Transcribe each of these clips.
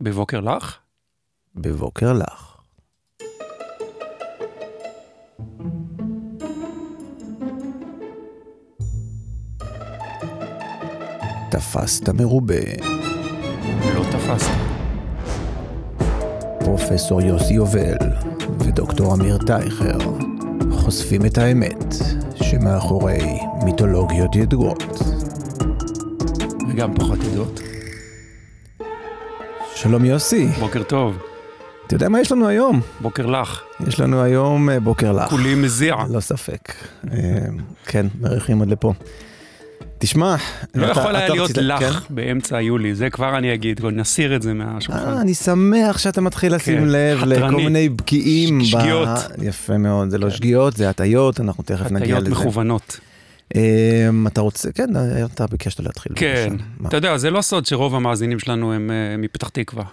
בבוקר לך? בבוקר לך. תפסת מרובה. לא תפסת. פרופסור יוסי יובל ודוקטור אמיר טייכר חושפים את האמת שמאחורי מיתולוגיות ידועות. וגם פחות ידועות. שלום יוסי, בוקר טוב, אתה יודע מה יש לנו היום? בוקר לך. יש לנו היום אה, בוקר לך. כולי מזיע. לא ספק. אה, כן, מריחים עד לפה. תשמע, לא אתה- יכול היה אתה להיות רצית- כן? לך באמצע יולי, זה כבר אני אגיד, נסיר את זה אה, מהשולחן. אני שמח שאתה מתחיל לשים כן, לב לכל חתרני. מיני בקיאים. ב- שגיאות. יפה מאוד, זה לא שגיאות, זה הטעיות, אנחנו תכף נגיע הטיות לזה. מכוונות. אה, אתה רוצה, כן, אתה ביקשת להתחיל. כן? אתה יודע, זה לא סוד שרוב המאזינים שלנו הם אה, מפתח תקווה.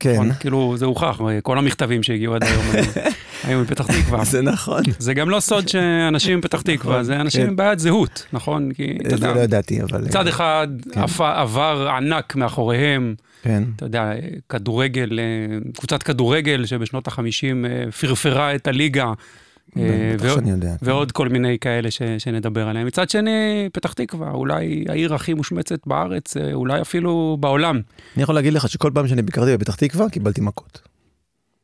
כן, נכון? כאילו, זה הוכח, אה, כל המכתבים שהגיעו עד היום היו- מפתח תקווה. זה נכון. זה גם לא סוד שאנשים מפתח תקווה, זה אנשים כן. עם בעיית זהות, נכון? כי, אתה זה לא יודע, ידעתי, אבל... מצד אחד כן. עבר ענק מאחוריהם, כן, אתה יודע, כדורגל, אה, קבוצת כדורגל שבשנות ה-50 פרפרה את הליגה, אה, ועוד- שאני יודע. ועוד כל מיני כאלה ש, שנדבר עליהם. מצד שני, פתח תקווה, אולי העיר הכי מושמצת בארץ, אה, אולי אפילו בעולם, אני יכול להגיד לך שכל פעם שאני ביקרתי בפתח תקווה, קיבלתי מכות.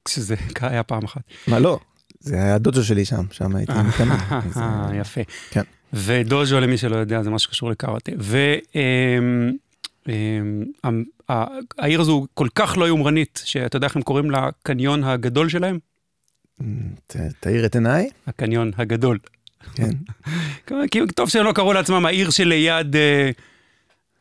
שזה היה פעם אחת. מה, לא? זה היה הדודו שלי שם, שם הייתי מתאמן. אה, יפה. כן. ודוז'ו, למי שלא יודע, זה משהו שקשור לקראטה. והעיר הזו כל כך לא יומרנית, שאתה יודע איך הם קוראים לקניון הגדול שלהם? תאיר את עיניי, הקניון הגדול. כן. טוב שהם לא קראו לעצמם העיר שליד, אה,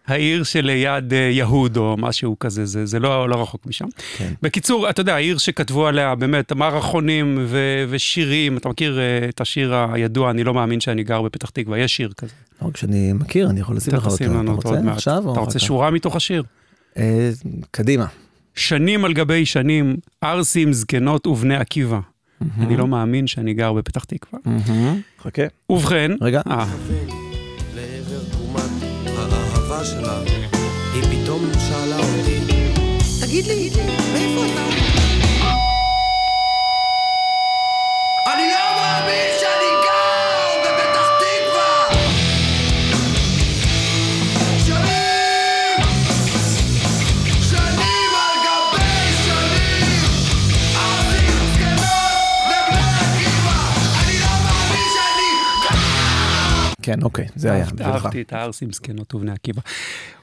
העיר שליד אה, יהוד או משהו כזה, זה, זה לא, לא רחוק משם. כן. בקיצור, אתה יודע, העיר שכתבו עליה באמת מערכונים ו- ושירים, אתה מכיר אה, את השיר הידוע, אני לא מאמין שאני גר בפתח תקווה, יש שיר כזה. לא רק שאני מכיר, אני יכול לשים לך אותו. אתה רוצה. עכשיו אתה רוצה? שורה מתוך השיר? קדימה. שנים על גבי שנים, ערסים, זקנות ובני עקיבא. אני לא מאמין שאני גר בפתח תקווה. מהמם. חכה. ובכן, רגע. אה, היא פתאום שאלה אותי, תגיד לי, מאיפה אתה? כן, אוקיי, זה היה. בשבילך. אהבתי את הערסים זקנות ובני עקיבא.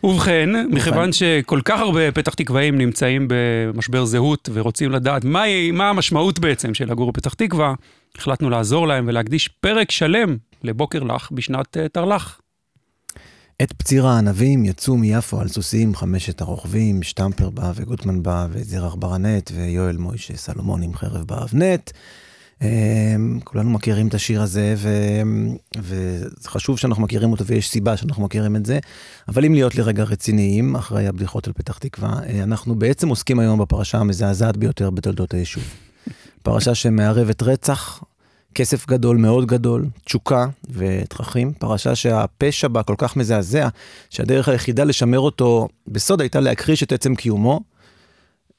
ובכן, מכיוון שכל כך הרבה פתח תקוואים נמצאים במשבר זהות ורוצים לדעת מהי, מה המשמעות בעצם של לגור בפתח תקווה, החלטנו לעזור להם ולהקדיש פרק שלם לבוקר לך בשנת אה, תרל"ח. את פציר הענבים יצאו מיפו על סוסים חמשת הרוכבים, שטמפר בא וגוטמן בא וזרח ברנט ויואל מוישה סלומון עם חרב באבנט. אמ, כולנו מכירים את השיר הזה וזה חשוב שאנחנו מכירים אותו ויש סיבה שאנחנו מכירים את זה. אבל אם להיות לרגע רציניים, אחרי הבדיחות על פתח תקווה, אה, אנחנו בעצם עוסקים היום בפרשה המזעזעת ביותר בתולדות היישוב. פרשה שמערבת רצח, כסף גדול מאוד גדול, תשוקה ותככים, פרשה שהפשע בה כל כך מזעזע, שהדרך היחידה לשמר אותו בסוד הייתה להכחיש את עצם קיומו.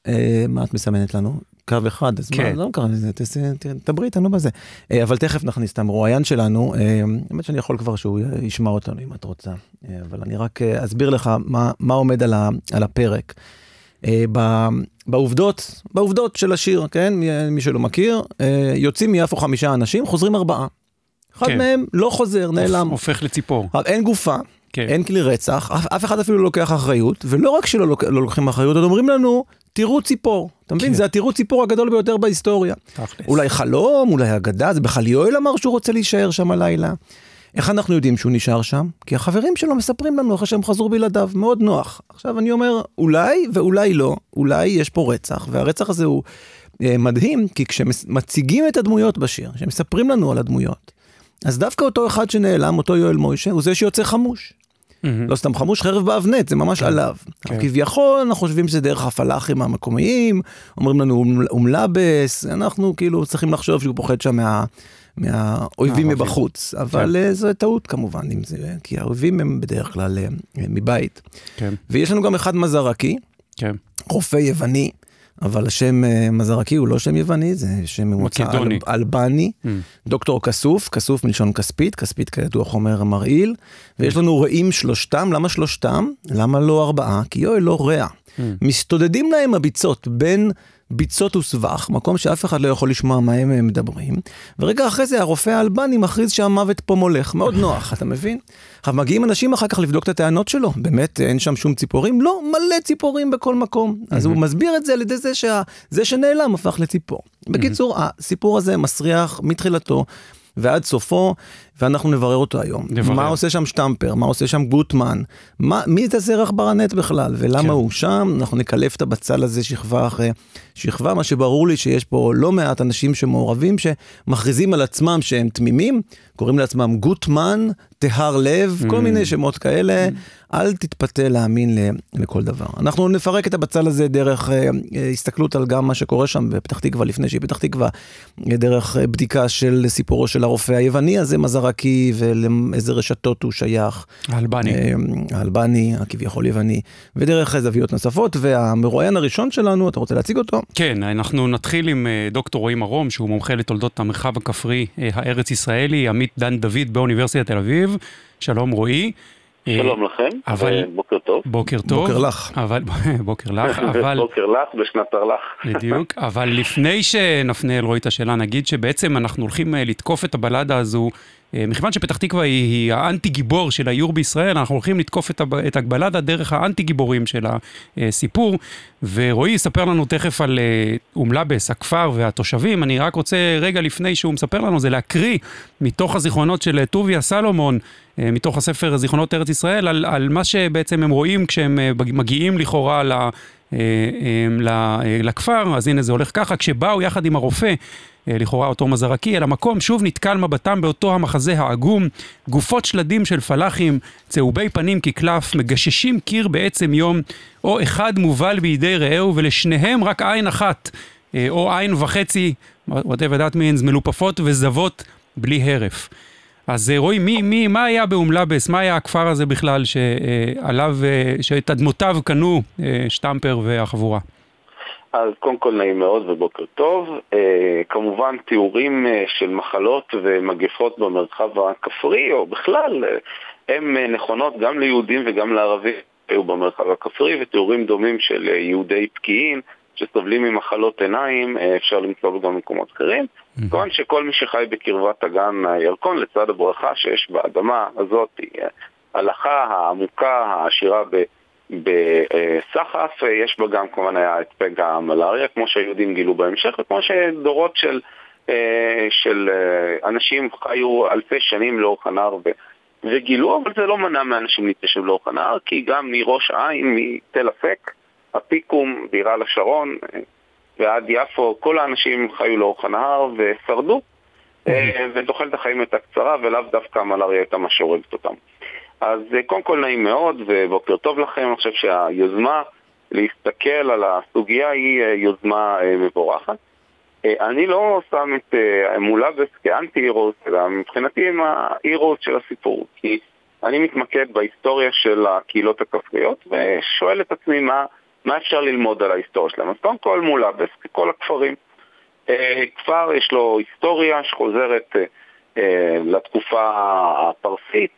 אה, מה את מסמנת לנו? קו אחד, אז כן. מה, לא קרה לזה, תס- ת- דברי איתנו בזה. אה, אבל תכף נכניס את המרואיין שלנו, אה, האמת שאני יכול כבר שהוא ישמע אותנו אם את רוצה, אה, אבל אני רק אסביר לך מה, מה עומד על, ה, על הפרק. ב- בעובדות, בעובדות של השיר, כן? מי- שלא מכיר, יוצאים מיפו חמישה אנשים, חוזרים ארבעה. אחד כן. מהם לא חוזר, נעלם. הופך לציפור. אין גופה, כן. אין כלי רצח, אף, אף אחד אפילו לא לוקח אחריות, ולא רק שלא לוק, לא לוקחים אחריות, עוד אומרים לנו, תראו ציפור. אתה מבין? כן. זה התירוץ ציפור הגדול ביותר בהיסטוריה. תכלס. אולי חלום, אולי אגדה, זה בכלל יואל אמר שהוא רוצה להישאר שם הלילה. איך אנחנו יודעים שהוא נשאר שם? כי החברים שלו מספרים לנו אחרי שהם חזרו בלעדיו, מאוד נוח. עכשיו אני אומר, אולי ואולי לא, אולי יש פה רצח, והרצח הזה הוא אה, מדהים, כי כשמציגים את הדמויות בשיר, שמספרים לנו על הדמויות, אז דווקא אותו אחד שנעלם, אותו יואל מוישה, הוא זה שיוצא חמוש. מהמם. לא סתם חמוש, חרב באבנט, זה ממש עליו. כן. כביכול, אנחנו חושבים שזה דרך הפלאחים המקומיים, אומרים לנו "אום- אומלבס, אנחנו כאילו צריכים לחשוב שהוא פוחד שם מה... מהאויבים. מבחוץ, אבל אה, זו טעות כמובן, אם זה, כי האויבים הם בדרך כלל אה, מבית. כן. ויש לנו גם אחד מזרקי, כן. רופא יווני, אבל השם אה, מזרקי הוא לא שם יווני, זה שם ממוצע. אל, אלבני. Mm. דוקטור כסוף, כסוף מלשון כספית, כספית כידוע חומר מרעיל, ויש לנו רעים שלושתם, למה שלושתם? למה לא ארבעה? כי יואל לא רע. מסתודדים להם הביצות בין ביצות וסבך, מקום שאף אחד לא יכול לשמוע מה הם מדברים, ורגע אחרי זה הרופא האלבני מכריז שהמוות פה מולך, מאוד נוח, אתה מבין? עכשיו מגיעים אנשים אחר כך לבדוק את הטענות שלו, באמת אין שם שום ציפורים? לא, מלא ציפורים בכל מקום. אז הוא מסביר את זה על ידי זה שזה שנעלם הפך לציפור. בקיצור, הסיפור הזה מסריח מתחילתו. ועד סופו, ואנחנו נברר אותו היום. נברר. מה עושה שם שטמפר, מה עושה שם גוטמן, מה, מי זה זרח ברנט בכלל, ולמה כן. הוא שם, אנחנו נקלף את הבצל הזה שכבה אחרי שכבה, מה שברור לי שיש פה לא מעט אנשים שמעורבים, שמכריזים על עצמם שהם תמימים, קוראים לעצמם גוטמן, טהר לב, כל Mm. מיני שמות כאלה, אל תתפתה להאמין לכל דבר. אנחנו נפרק את הבצל הזה דרך אה, אה, הסתכלות על גם מה שקורה שם בפתח תקווה, לפני שהיא פתח תקווה, דרך אה, בדיקה של סיפורו של הרופא היווני הזה, מזרקי, ולאיזה רשתות הוא שייך. האלבני. אה, האלבני, הכביכול יווני, ודרך זוויות נוספות, והמרואיין הראשון שלנו, אתה רוצה להציג אותו? כן, אנחנו נתחיל עם אה, דוקטור רועי מרום, שהוא מומחה לתולדות המרחב הכפרי אה, הארץ ישראלי, עמית דן דוד באוניברסיטת תל אביב. שלום רועי. שלום לכם, אבל- בוקר טוב. בוקר טוב. בוקר לך. אבל, בוקר לך, אבל... בוקר לך בשנת תרל"ח. בדיוק, אבל לפני שנפנה אל רועי את השאלה, נגיד שבעצם אנחנו הולכים לתקוף את הבלדה הזו, מכיוון שפתח תקווה היא, היא האנטי גיבור של האיור בישראל, אנחנו הולכים לתקוף את, את הבלדה דרך האנטי גיבורים של הסיפור, ורועי יספר לנו תכף על אה, אום לבס, הכפר והתושבים, אני רק רוצה רגע לפני שהוא מספר לנו, זה להקריא מתוך הזיכרונות של אה, טוביה סלומון, אה, מתוך הספר זיכרונות ארץ ישראל, על, על מה שבעצם הם רואים כשהם אה, מגיעים לכאורה ל... אה, אה, אה, לכפר, אז הנה זה הולך ככה, כשבאו יחד עם הרופא, אה, לכאורה אותו מזרקי, אל המקום, שוב נתקל מבטם באותו המחזה העגום, גופות שלדים של פלחים, צהובי פנים כקלף, מגששים קיר בעצם יום, או אחד מובל בידי רעהו, ולשניהם רק עין אחת, אה, או עין וחצי, whatever that means, מלופפות וזבות בלי הרף. אז אה, רועי, מי, מי, מה היה באום לבס? מה היה הכפר הזה בכלל שעליו, אה, שאת אדמותיו קנו אה, שטמפר והחבורה? אז קודם כל נעים מאוד ובוקר טוב. אה, כמובן תיאורים אה, של מחלות ומגפות במרחב הכפרי, או בכלל, אה, הם אה, נכונות גם ליהודים וגם לערבים היו במרחב הכפרי, ותיאורים דומים של אה, יהודי פקיעין שסובלים ממחלות עיניים, אה, אפשר למצוא גם במקומות אחרים. כמובן שכל מי שחי בקרבת אגן הירקון, לצד הברכה שיש באדמה הזאת, אה, ההלכה העמוקה, העשירה ב... בסחף, אה, יש בה גם כמובן היה את פגע המלאריה, כמו שהיהודים גילו בהמשך, וכמו שדורות של, אה, של אה, אנשים חיו אלפי שנים לאורך הנהר ו, וגילו, אבל זה לא מנע מאנשים להתיישב לאורך הנהר, כי גם מראש העין, מתל אפק, הפיקום, בירה לשרון ועד יפו, כל האנשים חיו לאורך הנהר ושרדו, אה, ותוחלת החיים הייתה קצרה, ולאו דווקא המלאריה הייתה מה שהורגת אותם. אז אה, קודם כל נעים מאוד ובוקר טוב לכם, אני חושב שהיוזמה להסתכל על הסוגיה היא אה, יוזמה אה, מבורכת. אני לא שם את אה, מולבס כאנטי הירוס, אלא מבחינתי הם ההירוס של הסיפור, כי אני מתמקד בהיסטוריה של הקהילות הכפריות ושואל את עצמי מה, מה אפשר ללמוד על ההיסטוריה שלהם. אז קודם כל מולבס, ככל הכפרים. כפר יש לו היסטוריה שחוזרת לתקופה הפרסית,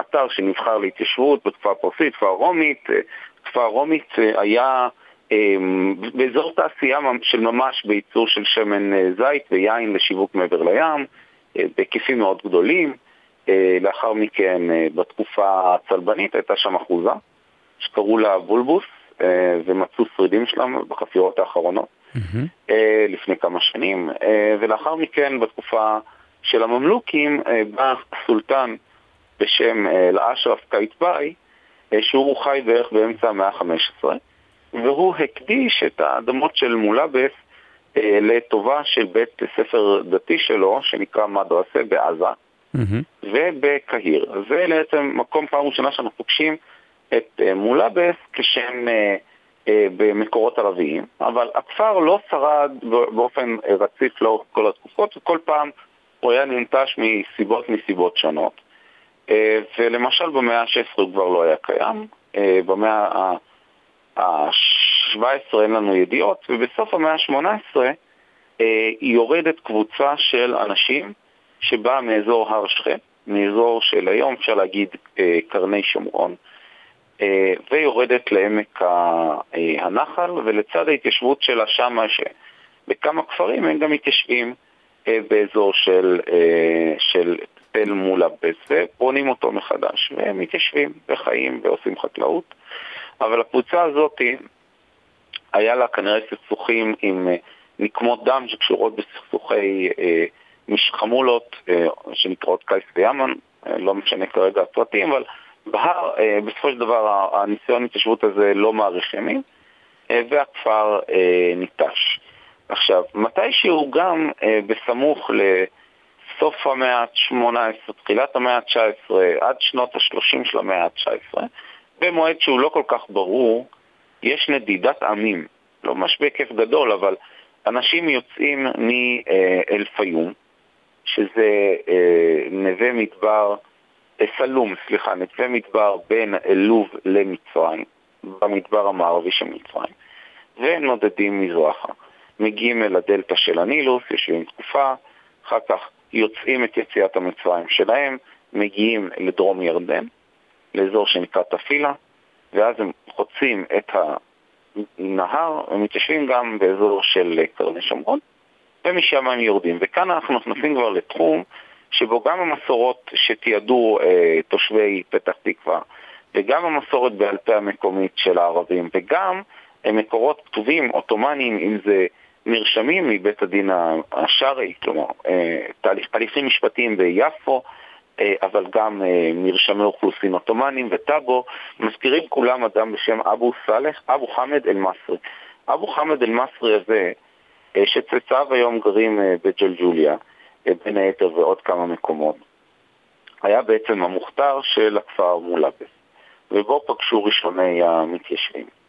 אתר שנבחר להתיישבות בתקופה הפרסית, תקופה רומית. אה, תקופה רומית אה, היה אה, באזור תעשייה של ממש בייצור של שמן אה, זית ויין לשיווק מעבר לים, אה, בהיקפים מאוד גדולים. אה, לאחר מכן, אה, בתקופה הצלבנית הייתה שם אחוזה, שקראו לה בולבוס, אה, ומצאו שרידים שלה בחפירות האחרונות. אה, לפני כמה שנים, אה, ולאחר מכן בתקופה של הממלוכים אה, בא הסולטן בשם אה, אל-אשרף קייטבאי, אה, שהוא חי בערך באמצע המאה ה-15, והוא הקדיש את האדמות של מולבס אה, לטובה של בית ספר דתי שלו, שנקרא מדרסה בעזה, ובקהיר. זה בעצם מקום פעם ראשונה שאנחנו פוגשים את אה, מולבס כשם אה, אה, במקורות ערביים, אבל הכפר לא שרד באופן אה, רציף לאורך כל התקופות, וכל פעם הוא היה ננטש מסיבות מסיבות שונות. אה, ולמשל במאה ה-16 הוא כבר לא היה קיים, אה, במאה ה- ה-17 אין לנו ידיעות, ובסוף המאה ה-18 אה, יורדת קבוצה של אנשים שבאה מאזור הר שכם, מאזור של היום אפשר להגיד קרני שומרון, ויורדת לעמק הנחל, ולצד ההתיישבות שלה שמה, שבכמה כפרים הם גם מתיישבים באזור של, של תל מול הבס, ובונים אותו מחדש, והם מתיישבים וחיים ועושים חקלאות. אבל הקבוצה הזאת, היה לה כנראה סכסוכים עם נקמות דם שקשורות בסכסוכי אה, חמולות אה, שנקראות קייס ויאמן, אה, לא משנה כרגע הפרטים, אבל בהר, אה, בסופו של דבר הניסיון ההתיישבות הזה לא מאריך ימים, אה, והכפר אה, ניטש. עכשיו, מתישהו גם אה, בסמוך לסוף המאה ה-18, תחילת המאה ה-19, עד שנות ה-30 של המאה ה-19, במועד שהוא לא כל כך ברור, יש נדידת עמים. לא ממש בהיקף גדול, אבל אנשים יוצאים מאל פיום, שזה אה, נווה מדבר, אה, סלום, סליחה, נווה מדבר בין לוב למצרים, במדבר המערבי של מצרים, ונודדים מזרחה. מגיעים אל הדלתא של הנילוס, יושבים תקופה, אחר כך יוצאים את יציאת המצרים שלהם, מגיעים לדרום ירדן, לאזור שנקרא תפילה, ואז הם חוצים את נהר, הם מתיישבים גם באזור של קרני שומרון, ומשם הם יורדים. וכאן אנחנו נכנסים כבר לתחום שבו גם המסורות שתיעדו אה, תושבי פתח תקווה, וגם המסורת בעל פה המקומית של הערבים, וגם מקורות כתובים עות'מאנים, אם זה מרשמים מבית הדין השרעי, כלומר אה, תהליך, תהליכים משפטיים ביפו, אה, אבל גם אה, מרשמי אוכלוסין עות'מאנים וטאבו, מזכירים כולם אדם בשם אבו סאלח, אבו חמד אל-מסרי. אבו חמד אל-מסרי הזה, שצאצאיו היום גרים בג'לג'וליה, בין היתר ועוד כמה מקומות, היה בעצם המוכתר של הכפר מולאבס, ובו פגשו ראשוני המתיישבים.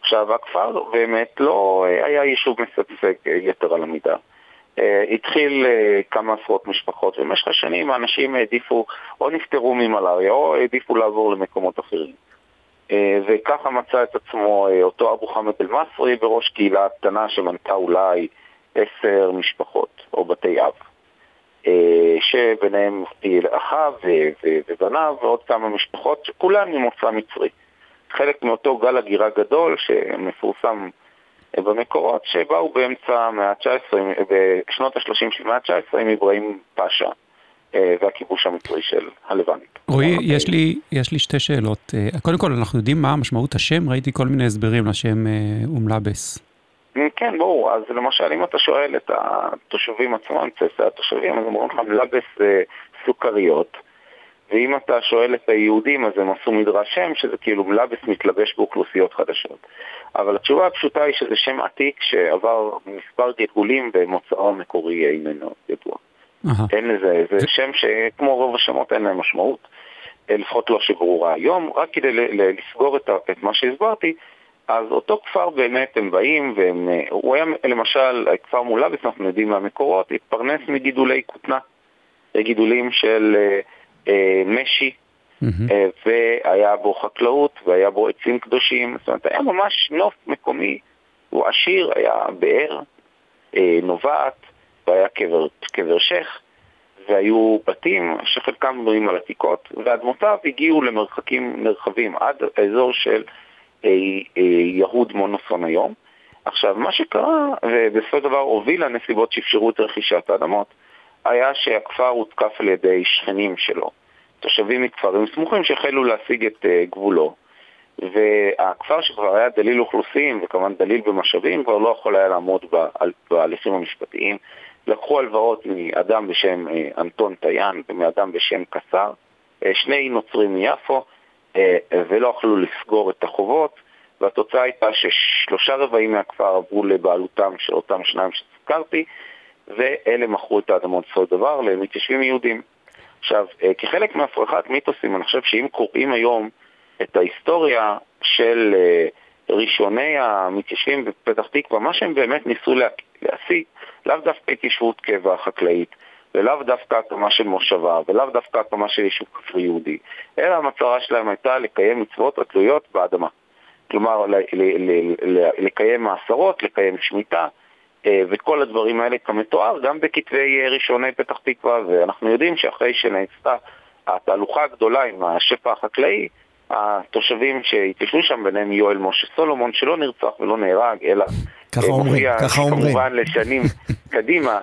עכשיו, הכפר באמת לא היה יישוב משגשג יתר על המידה. אה, התחיל אה, כמה עשרות משפחות, ובמשך השנים האנשים העדיפו, או נפטרו ממלאריה, או העדיפו לעבור למקומות אחרים. אה, וככה מצא את עצמו אותו אבו חמד אל-מסרי בראש קהילה קטנה שמנתה אולי עשר משפחות, או בתי אב. שביניהם אחיו ובניו ועוד כמה משפחות, שכולן ממוצא מצרי. חלק מאותו גל הגירה גדול שמפורסם במקורות שבאו באמצע המאה ה-19, בשנות ה-30 של המאה ה-19 עם אברהים פאשה. אה, והכיבוש המצרי של הלבנית. רועי, יש לי, יש לי שתי שאלות. אה, קודם כל, אנחנו יודעים מה משמעות השם? ראיתי כל מיני הסברים לשם אה, אומלבס. כן, ברור. אז למשל, אם אתה שואל את התושבים עצמם, צאצאי התושבים, אז אומרים לך מלבס סוכריות. ואם אתה שואל את היהודים, אז הם עשו מדרש שם, שזה כאילו מלבס מתלבש באוכלוסיות חדשות. אבל התשובה הפשוטה היא שזה שם עתיק שעבר מספר גלגולים במוצאו המקורי איננו ידוע. אין לזה, זה שם שכמו רוב השמות אין להם משמעות, אה, לפחות לא שברורה היום, רק כדי לסגור את, את מה שהסברתי, אז אותו כפר באמת הם באים, והם, אה, הוא היה למשל, הכפר מולבס, אנחנו יודעים מהמקורות, התפרנס מגידולי כותנה, גידולים של אה, אה, משי, mm-hmm. והיה בו חקלאות, והיה בו עצים קדושים, זאת אומרת, היה ממש נוף מקומי, הוא עשיר, היה באר, אה, נובעת, והיה קבר, קבר שייח, והיו בתים שחלקם בנויים על עתיקות, ואדמותיו הגיעו למרחקים נרחבים, עד האזור של אה, אה, יהוד מונוסון היום. עכשיו, מה שקרה, ובסופו של דבר הוביל לנסיבות שאפשרו את רכישת האדמות, היה שהכפר הותקף על ידי שכנים שלו, תושבים מכפרים סמוכים שהחלו להשיג את אה, גבולו. והכפר שכבר היה דליל אוכלוסין וכמובן דליל במשאבים כבר לא יכול היה לעמוד בהליכים המשפטיים. לקחו הלוואות מאדם בשם אה, אנטון טיין ומאדם בשם קסר, אה, שני נוצרים מיפו, ולא יכלו לסגור את החובות, והתוצאה הייתה ששלושה רבעים מהכפר עברו לבעלותם של אותם שניים שהזכרתי, ואלה מכרו את האדמות בסופו דבר למתיישבים יהודים. עכשיו, אה, כחלק מהפרחת מיתוסים, אני חושב שאם קוראים היום את ההיסטוריה של אה, ראשוני המתיישבים בפתח תקווה, מה שהם באמת ניסו להשיג, לאו דווקא התיישבות קבע חקלאית, ולאו דווקא הקמה של מושבה, ולאו דווקא הקמה של יישוב כפרי יהודי, אלא המטרה שלהם הייתה לקיים מצוות התלויות באדמה. כלומר ל- ל- ל- לקיים מעשרות, לקיים שמיטה, וכל הדברים האלה כמתואר גם בכתבי אה, ראשוני פתח תקווה, ואנחנו יודעים שאחרי שנעשתה התהלוכה הגדולה עם השפע החקלאי, התושבים שהתיישבו שם, ביניהם יואל משה סולומון, שלא נרצח ולא נהרג, אלא ככה אה, אומרים, מופיע ככה אומרים. כמובן לשנים קדימה,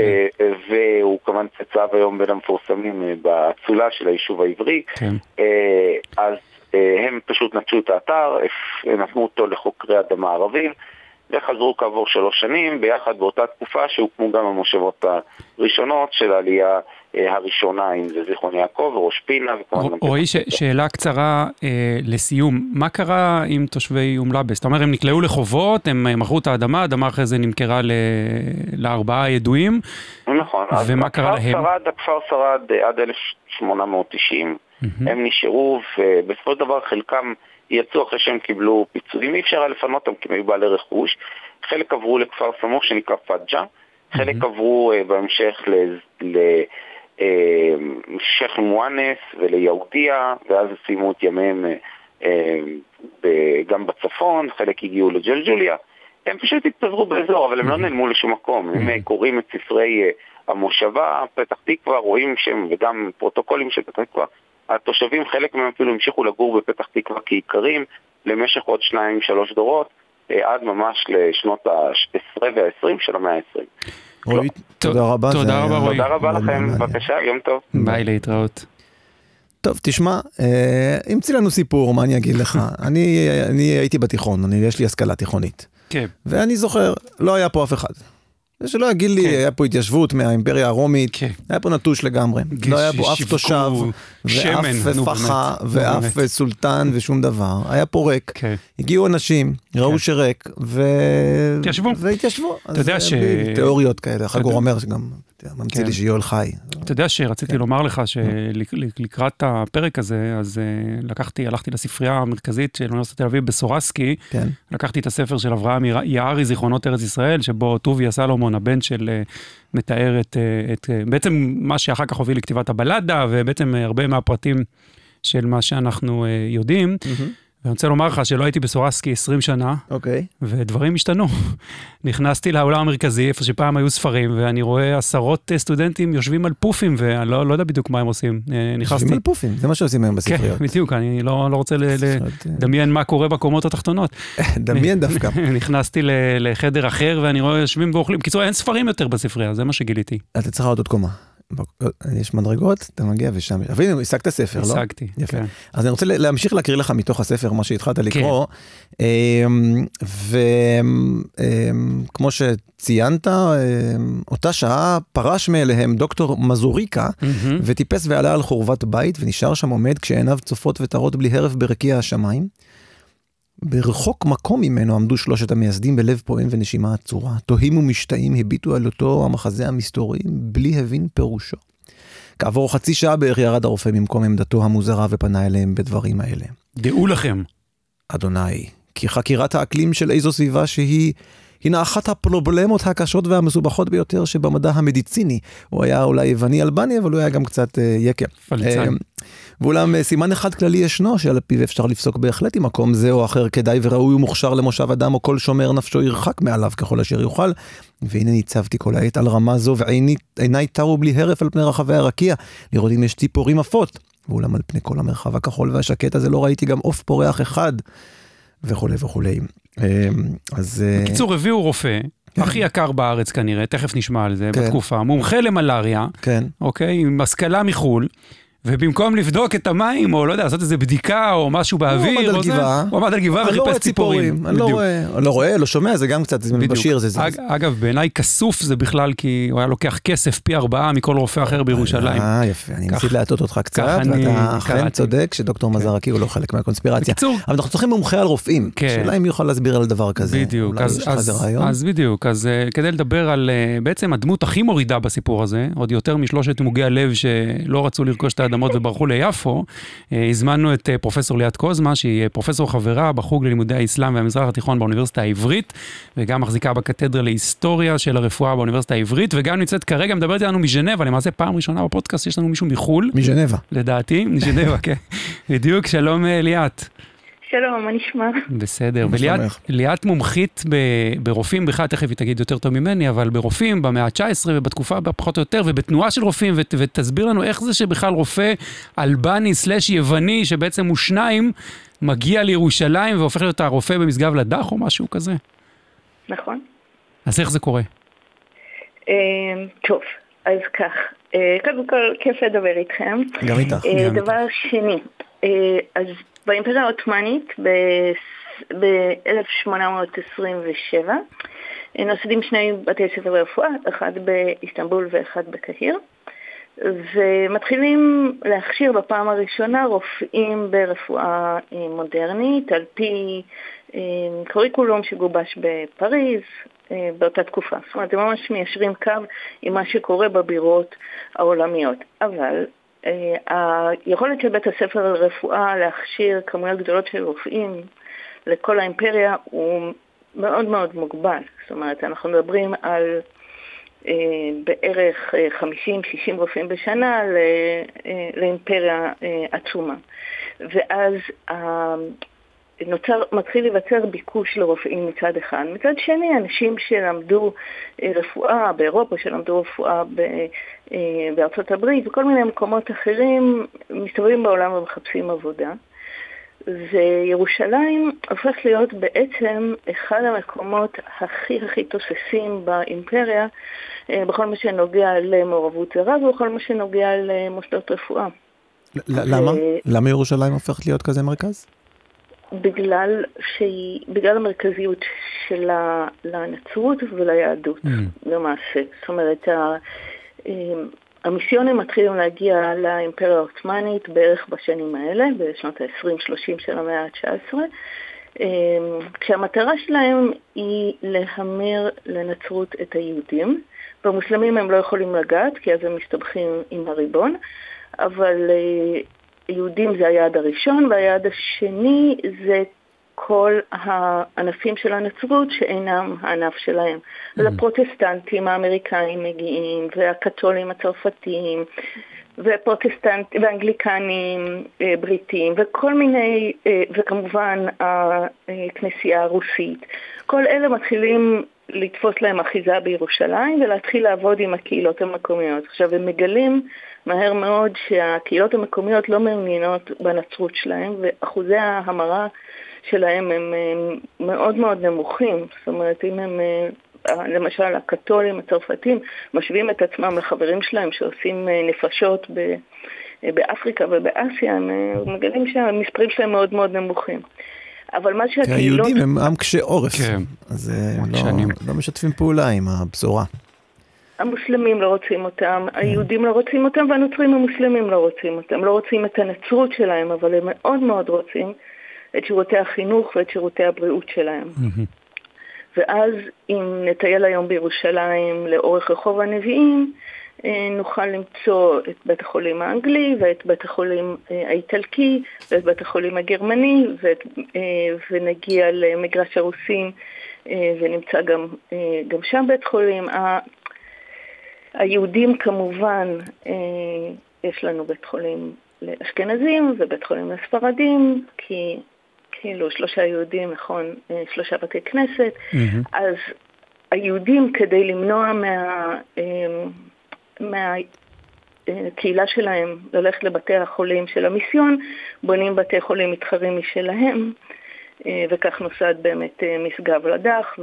אה, והוא כמובן צצב היום בין המפורסמים אה, באצולה של היישוב העברי. כן. אה, אז אה, הם פשוט נטשו את האתר, נתנו אותו לחוקרי אדמה ערבים, וחזרו כעבור שלוש שנים, ביחד באותה תקופה שהוקמו גם המושבות הראשונות של העלייה אה, הראשונה, אם זה זיכרון יעקב וראש פינה. רועי, ש-. שאלה קצרה אה, לסיום. מה קרה עם תושבי אום לאבס? אתה אומר, הם נקלעו לחובות, הם אה, מכרו את האדמה, האדמה אחרי זה נמכרה ל- לארבעה ידועים. נכון. ומה קרה להם? שרד, הכפר שרד אה, עד 1890. הם נשארו, ובסופו של דבר חלקם יצאו אחרי שהם קיבלו פיצויים. אי אפשר היה לפנות אותם כי הם היו בעלי רכוש. חלק עברו לכפר סמוך שנקרא פג'ה, חלק עברו אה, בהמשך לשייח' מואנס וליהודיה, ואז סיימו את ימיהם אה, אה, ב- גם בצפון, חלק הגיעו לג'לג'וליה. הם פשוט התפזרו באזור, אבל הם לא נעלמו לשום מקום. אה, קוראים את ספרי אה, המושבה, פתח תקווה, רואים שהם, וגם פרוטוקולים של פתח תקווה, התושבים, חלק מהם אפילו המשיכו לגור בפתח תקווה כאיכרים למשך עוד שניים, שלוש דורות, אה, עד ממש לשנות ה-10 וה-20 של המאה ה-20. רועי, תודה רבה. תודה רבה, רועי. תודה רבה לכם. בבקשה, יום טוב. ביי, להתראות. טוב, תשמע, אה, המציא לנו סיפור, מה אני אגיד לך? אני, אני הייתי בתיכון, אני, יש לי השכלה תיכונית. כן. ואני זוכר, לא היה פה אף אחד. ושלא יגיד לי, כן. היה פה התיישבות מהאימפריה הרומית, כן. היה פה נטוש לגמרי. לא היה פה אף תושב, שמן, ואף נו, פחה, נו, ואף באמת. סולטן ושום דבר. היה פה ריק. כן. הגיעו אנשים, ראו כן. שריק, ו... התיישבו. והתיישבו. אתה יודע ש- תיאוריות כאלה, חגור יודע. אומר שגם, ממציא כן. לי שיואל חי. אתה יודע שרציתי כן. לומר לך שלקראת הפרק הזה, אז אה, לקחתי, הלכתי לספרייה המרכזית של אוניברסיטת תל אביב בסורסקי, כן. לקחתי את הספר של אברהם יער- יערי, זיכרונות ארץ ישראל, שבו טוביה סלומון, הבן של, אה, מתאר את, אה, את, אה, בעצם מה שאחר כך הוביל לכתיבת הבלדה, ובעצם אה, הרבה מהפרטים של מה שאנחנו אה, יודעים. ואני רוצה לומר לך שלא הייתי בסורסקי 20 שנה, אוקיי. ודברים השתנו. נכנסתי לאולם המרכזי, איפה שפעם היו ספרים, ואני רואה עשרות אה, סטודנטים יושבים על פופים, ואני לא, לא יודע בדיוק מה הם עושים. אה, נכנסתי... יושבים על פופים, זה מה שעושים היום כן, בספריות. בדיוק, אני לא, לא רוצה אה, לדמיין מה קורה בקומות התחתונות. דמיין דווקא. נכנסתי לחדר אחר ואני רואה יושבים ואוכלים. בקיצור, אין ספרים יותר בספרייה, זה מה שגיליתי. אתה צריך לעלות עוד קומה. בק- יש מדרגות, אתה מגיע ושם. אבל הנה, השגת ספר, לא? השגתי. יפה. כן. אז אני רוצה להמשיך להקריא לך מתוך הספר, מה שהתחלת לקרוא. אמ, וכמו שציינת, אמ, אותה שעה פרש מאליהם דוקטור מזוריקה, מהמם. וטיפס ועלה על חורבת בית, ונשאר שם עומד כשעיניו צופות וטרות בלי הרף ברקיע השמיים. ברחוק מקום ממנו עמדו שלושת המייסדים בלב פועם ונשימה עצורה. תוהים ומשתאים הביטו על אותו המחזה המסתורי בלי הבין פירושו. כעבור חצי שעה בערך ירד הרופא ממקום עמדתו המוזרה ופנה אליהם בדברים האלה. דעו לכם. אדוני, כי חקירת האקלים של איזו סביבה שהיא, הינה אחת הפרובלמות הקשות והמסובכות ביותר שבמדע המדיציני. הוא היה אולי יווני אלבני, אבל הוא היה גם קצת אה, יקה. פלצן. אה, ואולם אה, סימן אחד כללי ישנו, שעל פיו אפשר לפסוק בהחלט אם מקום זה או אחר כדאי וראוי ומוכשר למושב אדם, או כל שומר נפשו ירחק מעליו ככל אשר יוכל. והנה ניצבתי כל העת על רמה זו, ועיניי תרו בלי הרף על פני רחבי הרקיע, לראות אם יש ציפורים עפות. ואולם על פני כל המרחב הכחול והשקט הזה לא ראיתי גם עוף פורח אחד, וכולי וכולי. אה, אז... אה, בקיצור, הביאו רופא, הכי יקר בארץ כנראה, תכף נשמע על זה, כן. בתקופה, מומחה למלאריה, כן. אוקיי, עם השכלה מחו"ל. ובמקום לבדוק את המים, או לא יודע, לעשות איזה בדיקה, או משהו באוויר, עמד על גבעה. הוא עמד על גבעה לא וחיפש ציפורים. אני לא. רואה, לא רואה, לא שומע, זה גם קצת, זה. בשיר זה זה. אג, אגב, בעיניי כסוף זה בכלל כי הוא היה לוקח כסף פי ארבעה מכל רופא אחר בירושלים. אה, יפה, אני ניסיתי להטות אותך קצת, ואתה אכן. צודק שדוקטור מזרקי הוא לא חלק מהקונספירציה. בקיצור, אבל אנחנו צריכים מומחה על רופאים. כן. שאלה אם יוכל להסביר על דבר כזה. בדיוק, אז, בדיוק, אז uh, כדי לדבר על uh, בעצם הדמות הכי מורידה בסיפור הזה, עוד יותר משלושת מוגי הלב שלא רצו לרכוש את האדמות וברחו ליפו, uh, הזמנו את uh, פרופסור ליאת קוזמה, שהיא uh, פרופסור חברה בחוג ללימודי האסלאם והמזרח התיכון באוניברסיטה העברית, וגם מחזיקה בקתדרה להיסטוריה של הרפואה באוניברסיטה העברית, וגם נמצאת כרגע, מדברת איתנו מז'נבה, למעשה פעם ראשונה בפודקאסט יש לנו מישהו מחו"ל, מז'נבה. לדעתי, מז'נבה, כן, בדיוק, שלום ליאת. שלום, מה נשמע? בסדר, וליאת מומחית ברופאים, בכלל תכף היא תגיד יותר טוב ממני, אבל ברופאים במאה ה-19 ובתקופה פחות או יותר, ובתנועה של רופאים, ותסביר לנו איך זה שבכלל רופא אלבני סלאש יווני, שבעצם הוא שניים, מגיע לירושלים והופך להיות הרופא במשגב לדח או משהו כזה. נכון. אז איך זה קורה? אה, טוב, אז כך, אה, קודם כל כיף לדבר איתכם. גם איתך. אה, דבר שני, אז באימפריה העות'מאנית ב-1827 נוסדים שני בתי ספר לרפואה, אחד באיסטנבול ואחד בקהיר. ומתחילים להכשיר בפעם הראשונה רופאים ברפואה מודרנית על פי קוריקולום שגובש בפריז אה, באותה תקופה. זאת אומרת, הם ממש מיישרים קו עם מה שקורה בבירות העולמיות. אבל אה, היכולת של בית הספר לרפואה להכשיר כמויות גדולות של רופאים לכל האימפריה הוא מאוד מאוד מוגבל. זאת אומרת, אנחנו מדברים על אה, בערך 50-60 רופאים בשנה לאימפריה עצומה. ואז נוצר, מתחיל להיווצר ביקוש לרופאים מצד אחד. מצד שני, אנשים שלמדו אה, רפואה באירופה, שלמדו רפואה ב, אה, בארצות הברית וכל מיני מקומות אחרים, מסתובבים בעולם ומחפשים עבודה. וירושלים הופך להיות בעצם אחד המקומות הכי הכי תוססים באימפריה אה, בכל מה שנוגע למעורבות זרה ובכל מה שנוגע למוסדות רפואה. למה? למה ירושלים הופכת להיות כזה מרכז? בגלל, שהיא, בגלל המרכזיות שלה לנצרות וליהדות mm. למעשה. זאת אומרת, אמ, המיסיונים מתחילים להגיע לאימפריה העות'מאנית בערך בשנים האלה, בשנות ה-20-30 של המאה ה-19, אמ, כשהמטרה שלהם היא להמיר לנצרות את היהודים. במוסלמים הם לא יכולים לגעת, כי אז הם מסתבכים עם הריבון, אבל אה, יהודים זה היעד הראשון, והיעד השני זה כל הענפים של הנצרות שאינם הענף שלהם. Mm. hmm לפרוטסטנטים האמריקאים מגיעים, והקתולים הצרפתיים, ופרוטסטנטים, ואנגליקנים אה, בריטים, וכל מיני, אה, וכמובן הכנסייה הרוסית. כל אלה מתחילים לתפוס להם אחיזה בירושלים ולהתחיל לעבוד עם הקהילות המקומיות. עכשיו, הם מגלים מהר מאוד שהקהילות המקומיות לא מעוניינות בנצרות שלהם, ואחוזי ההמרה שלהם הם מאוד מאוד נמוכים. זאת אומרת, אם הם, אה, למשל הקתולים הצרפתים, משווים את עצמם לחברים שלהם שעושים אה, נפשות ב... באפריקה ובאסיה, הם אה, מגלים שהמספרים שלהם מאוד מאוד נמוכים. אבל מה שהקהילות... היהודים הם עם קשה עורף, כן. אז הם לא, לא משתפים פעולה עם הבשורה. המוסלמים לא רוצים אותם, היהודים לא רוצים אותם והנוצרים המוסלמים לא רוצים אותם. לא רוצים את הנצרות שלהם, אבל הם מאוד מאוד רוצים את שירותי החינוך ואת שירותי הבריאות שלהם. ואז אם נטייל היום בירושלים לאורך רחוב הנביאים, אה, נוכל למצוא את בית החולים האנגלי ואת בית החולים אה, האיטלקי ואת בית החולים הגרמני ואת, אה, ונגיע למגרש הרוסים ונמצא גם, גם שם בית חולים. היהודים כמובן, אה, יש לנו בית חולים לאשכנזים ובית חולים לספרדים, כי כאילו שלושה יהודים, נכון, אה, שלושה בתי כנסת, mm-hmm. אז היהודים כדי למנוע מה... אה, מה קהילה שלהם ללכת לבתי החולים של המיסיון, בונים בתי חולים מתחרים משלהם, וכך נוסד באמת משגב לדח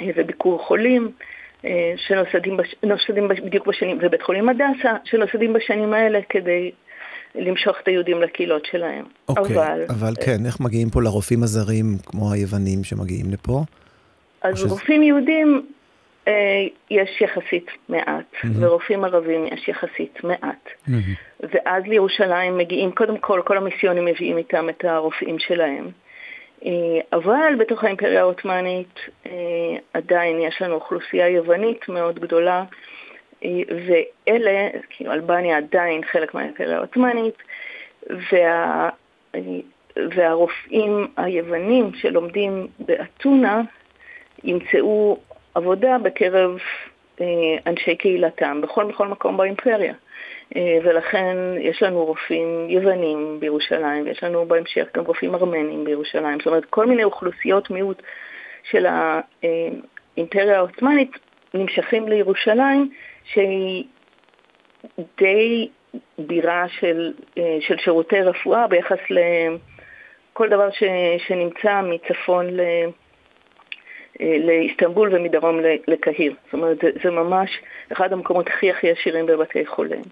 וביקור חולים. אה, שנוסדים בש... בדיוק בשנים, ובית חולים הדסה, שנוסדים בשנים האלה כדי למשוך את היהודים לקהילות שלהם. אוקיי, אבל, אבל כן, איך מגיעים פה לרופאים הזרים כמו היוונים שמגיעים לפה? אז שזה... רופאים יהודים אה, יש יחסית מעט, mm-hmm. ורופאים ערבים יש יחסית מעט. Mm-hmm. ואז לירושלים מגיעים, קודם כל, כל המיסיונים מביאים איתם את הרופאים שלהם. אה, אבל בתוך האימפריה העות'מאנית אה, עדיין יש לנו אוכלוסייה יוונית מאוד גדולה, אה, ואלה, כאילו אלבניה עדיין חלק מהאימפריה העות'מאנית, וה, והרופאים היוונים שלומדים באתונה ימצאו עבודה בקרב אנשי קהילתם בכל בכל מקום באימפריה. ולכן יש לנו רופאים יוונים בירושלים, ויש לנו בהמשך גם רופאים ארמנים בירושלים, זאת אומרת כל מיני אוכלוסיות מיעוט של האימפריה העות'מאנית נמשכים לירושלים, שהיא די בירה של, של שירותי רפואה ביחס לכל דבר ש, שנמצא מצפון ל... לאיסטנבול ומדרום לקהיר. זאת אומרת, זה, זה ממש אחד המקומות הכי הכי עשירים בבתי חולים.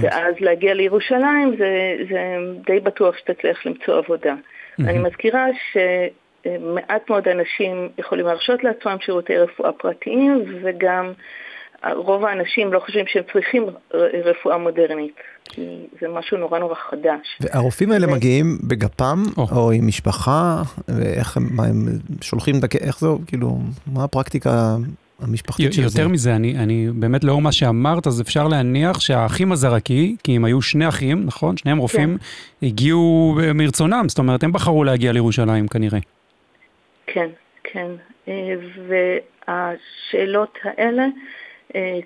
ואז להגיע לירושלים זה, זה די בטוח שתצליח למצוא עבודה. אני מזכירה שמעט מאוד אנשים יכולים להרשות לעצמם שירותי רפואה פרטיים, וגם רוב האנשים לא חושבים שהם צריכים רפואה מודרנית, כי זה משהו נורא נורא חדש. והרופאים האלה ו... מגיעים בגפם, או. או עם משפחה, ואיך הם, מה הם שולחים, איך זה, כאילו, מה הפרקטיקה המשפחתית של זה? יותר מזה, אני, אני באמת לאור מה שאמרת, אז אפשר להניח שהאחים הזרקי, כי הם היו שני אחים, נכון? שניהם רופאים, כן. הגיעו מרצונם, זאת אומרת, הם בחרו להגיע לירושלים כנראה. כן, כן. אה, והשאלות האלה, אה,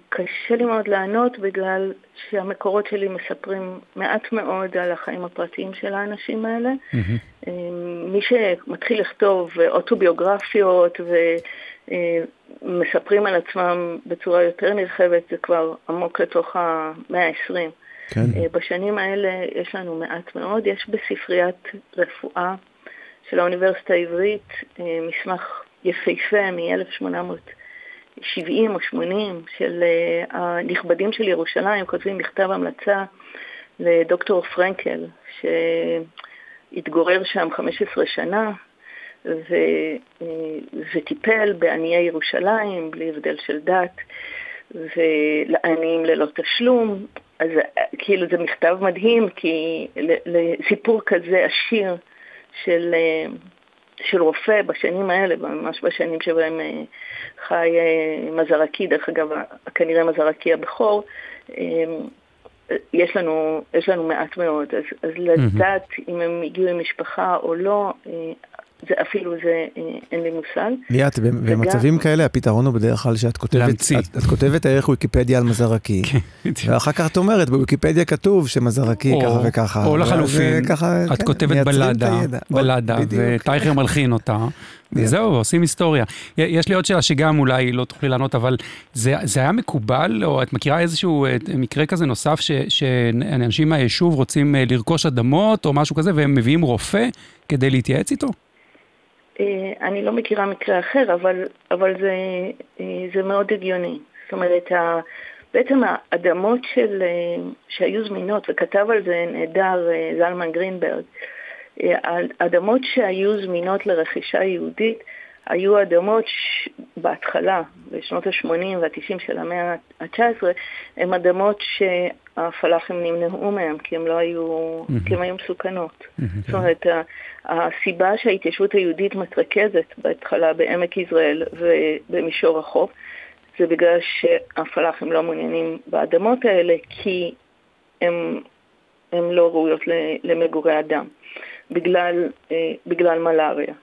קשה לי מאוד לענות בגלל שהמקורות שלי מספרים מעט מאוד על החיים הפרטיים של האנשים האלה. Mm-hmm. מי שמתחיל לכתוב אוטוביוגרפיות ומספרים על עצמם בצורה יותר נרחבת זה כבר עמוק לתוך המאה ה-20. כן. בשנים האלה יש לנו מעט מאוד. יש בספריית רפואה של האוניברסיטה העברית מסמך יפהפה מ-1800. 70 או 80 של uh, הנכבדים של ירושלים כותבים מכתב המלצה לדוקטור פרנקל, שהתגורר שם 15 שנה ו, uh, וטיפל בעניי ירושלים בלי הבדל של דת ולעניים ללא תשלום. אז uh, כאילו זה מכתב מדהים, כי לסיפור כזה עשיר של... של רופא בשנים האלה, ממש בשנים שבהם אה, חי אה, מזרקי, דרך אגב, כנראה מזרקי הבכור, אה, יש לנו, יש לנו מעט מאוד, אז, אז לדעת אם הם הגיעו עם משפחה או לא, זה אפילו זה, אין לי מושג. ליאת, במצבים כאלה הפתרון הוא בדרך כלל שאת כותבת, את, את כותבת ערך ויקיפדיה על מזרקי, כן, ואחר כך את אומרת, בוויקיפדיה כתוב שמזרקי ככה וככה. או לחלופין, את כן, כותבת בלדה, בלדה, וטייכר מלחין אותה. וזהו, עושים היסטוריה. יש לי עוד שאלה שגם אולי לא תוכלי לענות, אבל זה, זה היה מקובל, או את מכירה איזשהו אה, מקרה כזה נוסף, שאנשים מהיישוב רוצים אה, לרכוש אדמות או משהו כזה, והם מביאים רופא כדי להתייעץ איתו? אה, אני לא מכירה מקרה אחר, אבל, אבל זה, זה מאוד הגיוני. זאת אומרת, בעצם האדמות של, שהיו זמינות, וכתב על זה נהדר זלמן גרינברג, האדמות שהיו זמינות לרכישה יהודית היו אדמות. בהתחלה, בשנות ה-80 וה-90 של המאה ה-19, הן אדמות שהפלאחים נמנעו מהם, כי הן לא היו. כי הן היו מסוכנות. Mm-hmm. זאת אומרת, הסיבה שההתיישבות היהודית מתרכזת בהתחלה בעמק יזרעאל ובמישור החוף, זה בגלל שהפלאחים לא מעוניינים באדמות האלה, כי הן לא ראויות למגורי אדם. בגלל, אה, בגלל מלאריה.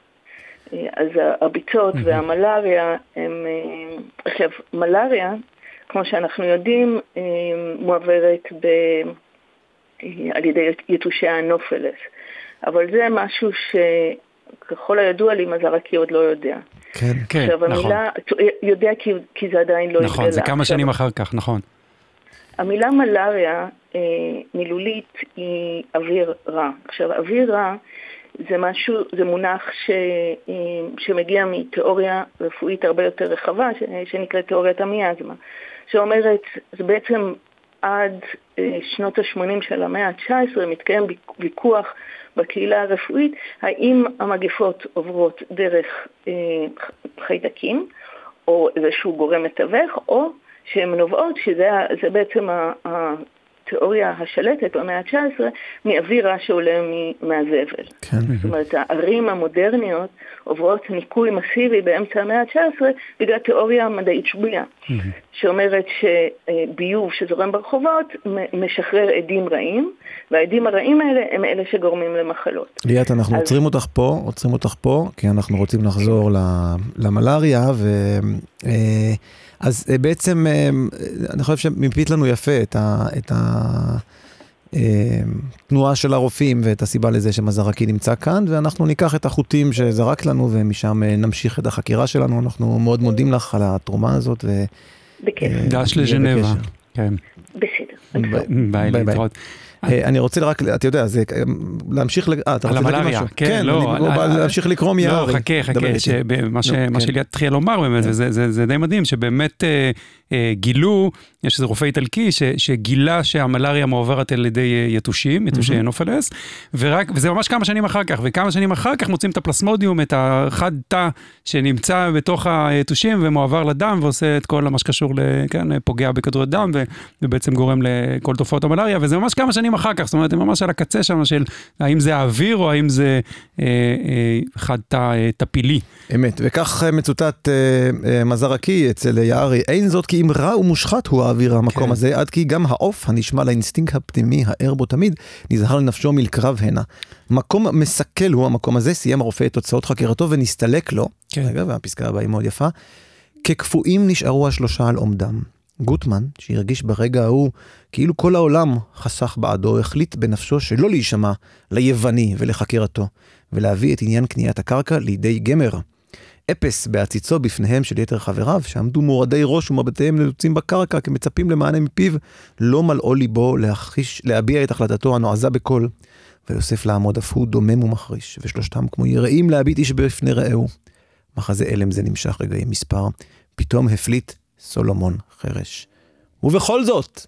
אה, אז הביצות והמלאריה הם... אה, עכשיו, מלאריה, כמו שאנחנו יודעים, מועברת ב... על ידי יתושי הנופלס. אבל זה משהו שככל הידוע לי, מזרקי עוד לא יודע. כן, כן, עכשיו, נכון. המילה, יודע כי, כי זה עדיין לא התגלה. נכון, זה כמה שנים אחר כך, נכון. המילה מלאריה אה, מילולית היא אוויר רע. עכשיו, אוויר רע זה משהו, זה מונח ש, אה, שמגיע מתיאוריה רפואית הרבה יותר רחבה, ש, שנקראת תיאוריית המיאזמה, שאומרת, זה בעצם עד אה, שנות ה-80 של המאה ה-19 מתקיים ויכוח בקהילה הרפואית, האם המגפות עוברות דרך אה, חיידקים, או איזשהו גורם מתווך, או שהן נובעות, שזה בעצם התיאוריה השלטת במאה ה-19, מאוויר רע שעולה מהזבל. כן. זאת אומרת, הערים המודרניות עוברות ניקוי מסיבי באמצע המאה ה-19 בגלל תיאוריה מדעית שגויה, שאומרת שביוב שזורם ברחובות משחרר עדים רעים, והעדים הרעים האלה הם אלה שגורמים למחלות. ליאת, אנחנו אז... עוצרים אותך פה, עוצרים אותך פה, כי אנחנו רוצים לחזור למלאריה, ו... אה, אז אה, בעצם, אה, אני חושב שמיפית לנו יפה את ה... את ה... תנועה של הרופאים ואת הסיבה לזה שמזרקי נמצא כאן, ואנחנו ניקח את החוטים שזרקת לנו ומשם נמשיך את החקירה שלנו. אנחנו מאוד מודים לך על התרומה הזאת. ו... בכיף. דש לז'נבה. כן. בסדר. ביי, להתראות. אה, אני רוצה רק, אתה יודע, זה להמשיך, אה, אתה רוצה להגיד משהו? כן, לא, להמשיך לקרוא מיערי. לא, חכה, חכה, מה שלי התחיל לומר באמת, וזה די מדהים, שבאמת אה, גילו, יש איזה רופא איטלקי שגילה שהמלאריה מועברת על ידי יתושים, יתושי נופלס, וזה ממש כמה שנים אחר כך, וכמה שנים אחר כך מוצאים את הפלסמודיום, את החד תא שנמצא בתוך היתושים ומועבר לדם ועושה את כל מה שקשור, כן, פוגע בכדורי דם ובעצם גורם לכל תופעות המלאריה, וזה ממש כמה שנים אחר כך, זאת אומרת, הם ממש על הקצה שם של האם זה האוויר או האם זה אה, אה, חד תא אה, טפילי. אמת, וכך מצוטט אה, אה, מזרקי אצל יערי, אין זאת כי אם רע ומושחת הוא האוויר המקום כן. הזה, עד כי גם העוף הנשמע לאינסטינקט הפנימי הער בו תמיד, נזהר לנפשו מלקרב הנה. מקום מסכל הוא המקום הזה, סיים הרופא את תוצאות חקירתו ונסתלק לו, כן. רגע, והפסקה הבאה היא מאוד יפה, כקפואים נשארו השלושה על עומדם. גוטמן, שהרגיש ברגע ההוא כאילו כל העולם חסך בעדו, החליט בנפשו שלא להישמע ליווני ולחקירתו, ולהביא את עניין קניית הקרקע לידי גמר. אפס בעציצו בפניהם של יתר חבריו, שעמדו מורדי ראש ומבטיהם נלוצים בקרקע כמצפים למענה מפיו, לא מלאו ליבו להחיש, להביע את החלטתו הנועזה בקול. ויוסף לעמוד אף הוא דומם ומחריש, ושלושתם כמו יראים להביט איש בפני רעהו. מחזה אלם זה נמשך רגעים מספר, פתאום הפליט סולומון חרש. ובכל זאת,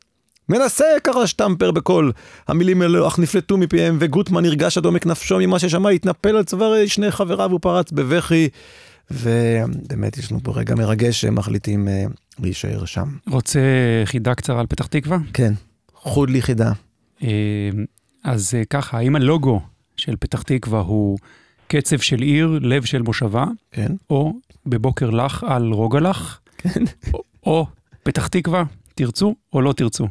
מנסה קרא שטמפר בקול. המילים האלו אך נפלטו מפיהם, וגוטמן נרגש עד עומק נפשו ממה ששמע, התנפל על צווארי שני חבריו ופרץ בבכי. ובאמת יש לנו פה רגע מרגש שהם מחליטים uh, להישאר שם. רוצה חידה קצרה על פתח תקווה? כן, חוד לי חידה. Uh, אז uh, ככה, האם הלוגו של פתח תקווה הוא קצב של עיר, לב של מושבה? כן. או בבוקר לך על רוגלך? כן. או, או פתח תקווה, תרצו או לא תרצו?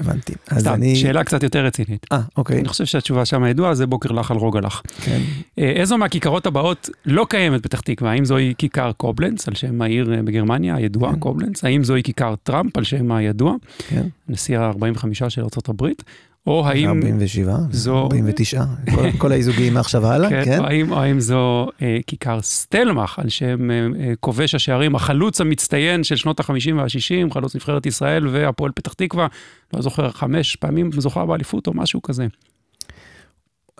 הבנתי. אז סתם, אני... שאלה קצת יותר רצינית. אה, אוקיי. אני חושב שהתשובה שם ידועה, זה בוקר לך על רוגלך. כן. אה, איזו מהכיכרות הבאות לא קיימת פתח תקווה? האם זוהי כיכר קובלנץ, על שם העיר אה, בגרמניה, הידועה, כן. קובלנץ? האם זוהי כיכר טראמפ, על שם הידוע? כן. נשיא ה-45 של ארה"ב? או האם... 47, זו... 49, כל, כל האיזוגים מעכשיו הלאה, כן. כן. או האם, או האם זו אה, כיכר סטלמך, על שם אה, אה, כובש השערים, החלוץ המצטיין של שנות ה-50 וה-60, חלוץ נבחרת ישראל והפועל פתח תקווה, לא זוכר, חמש פעמים זוכה באליפות או משהו כזה.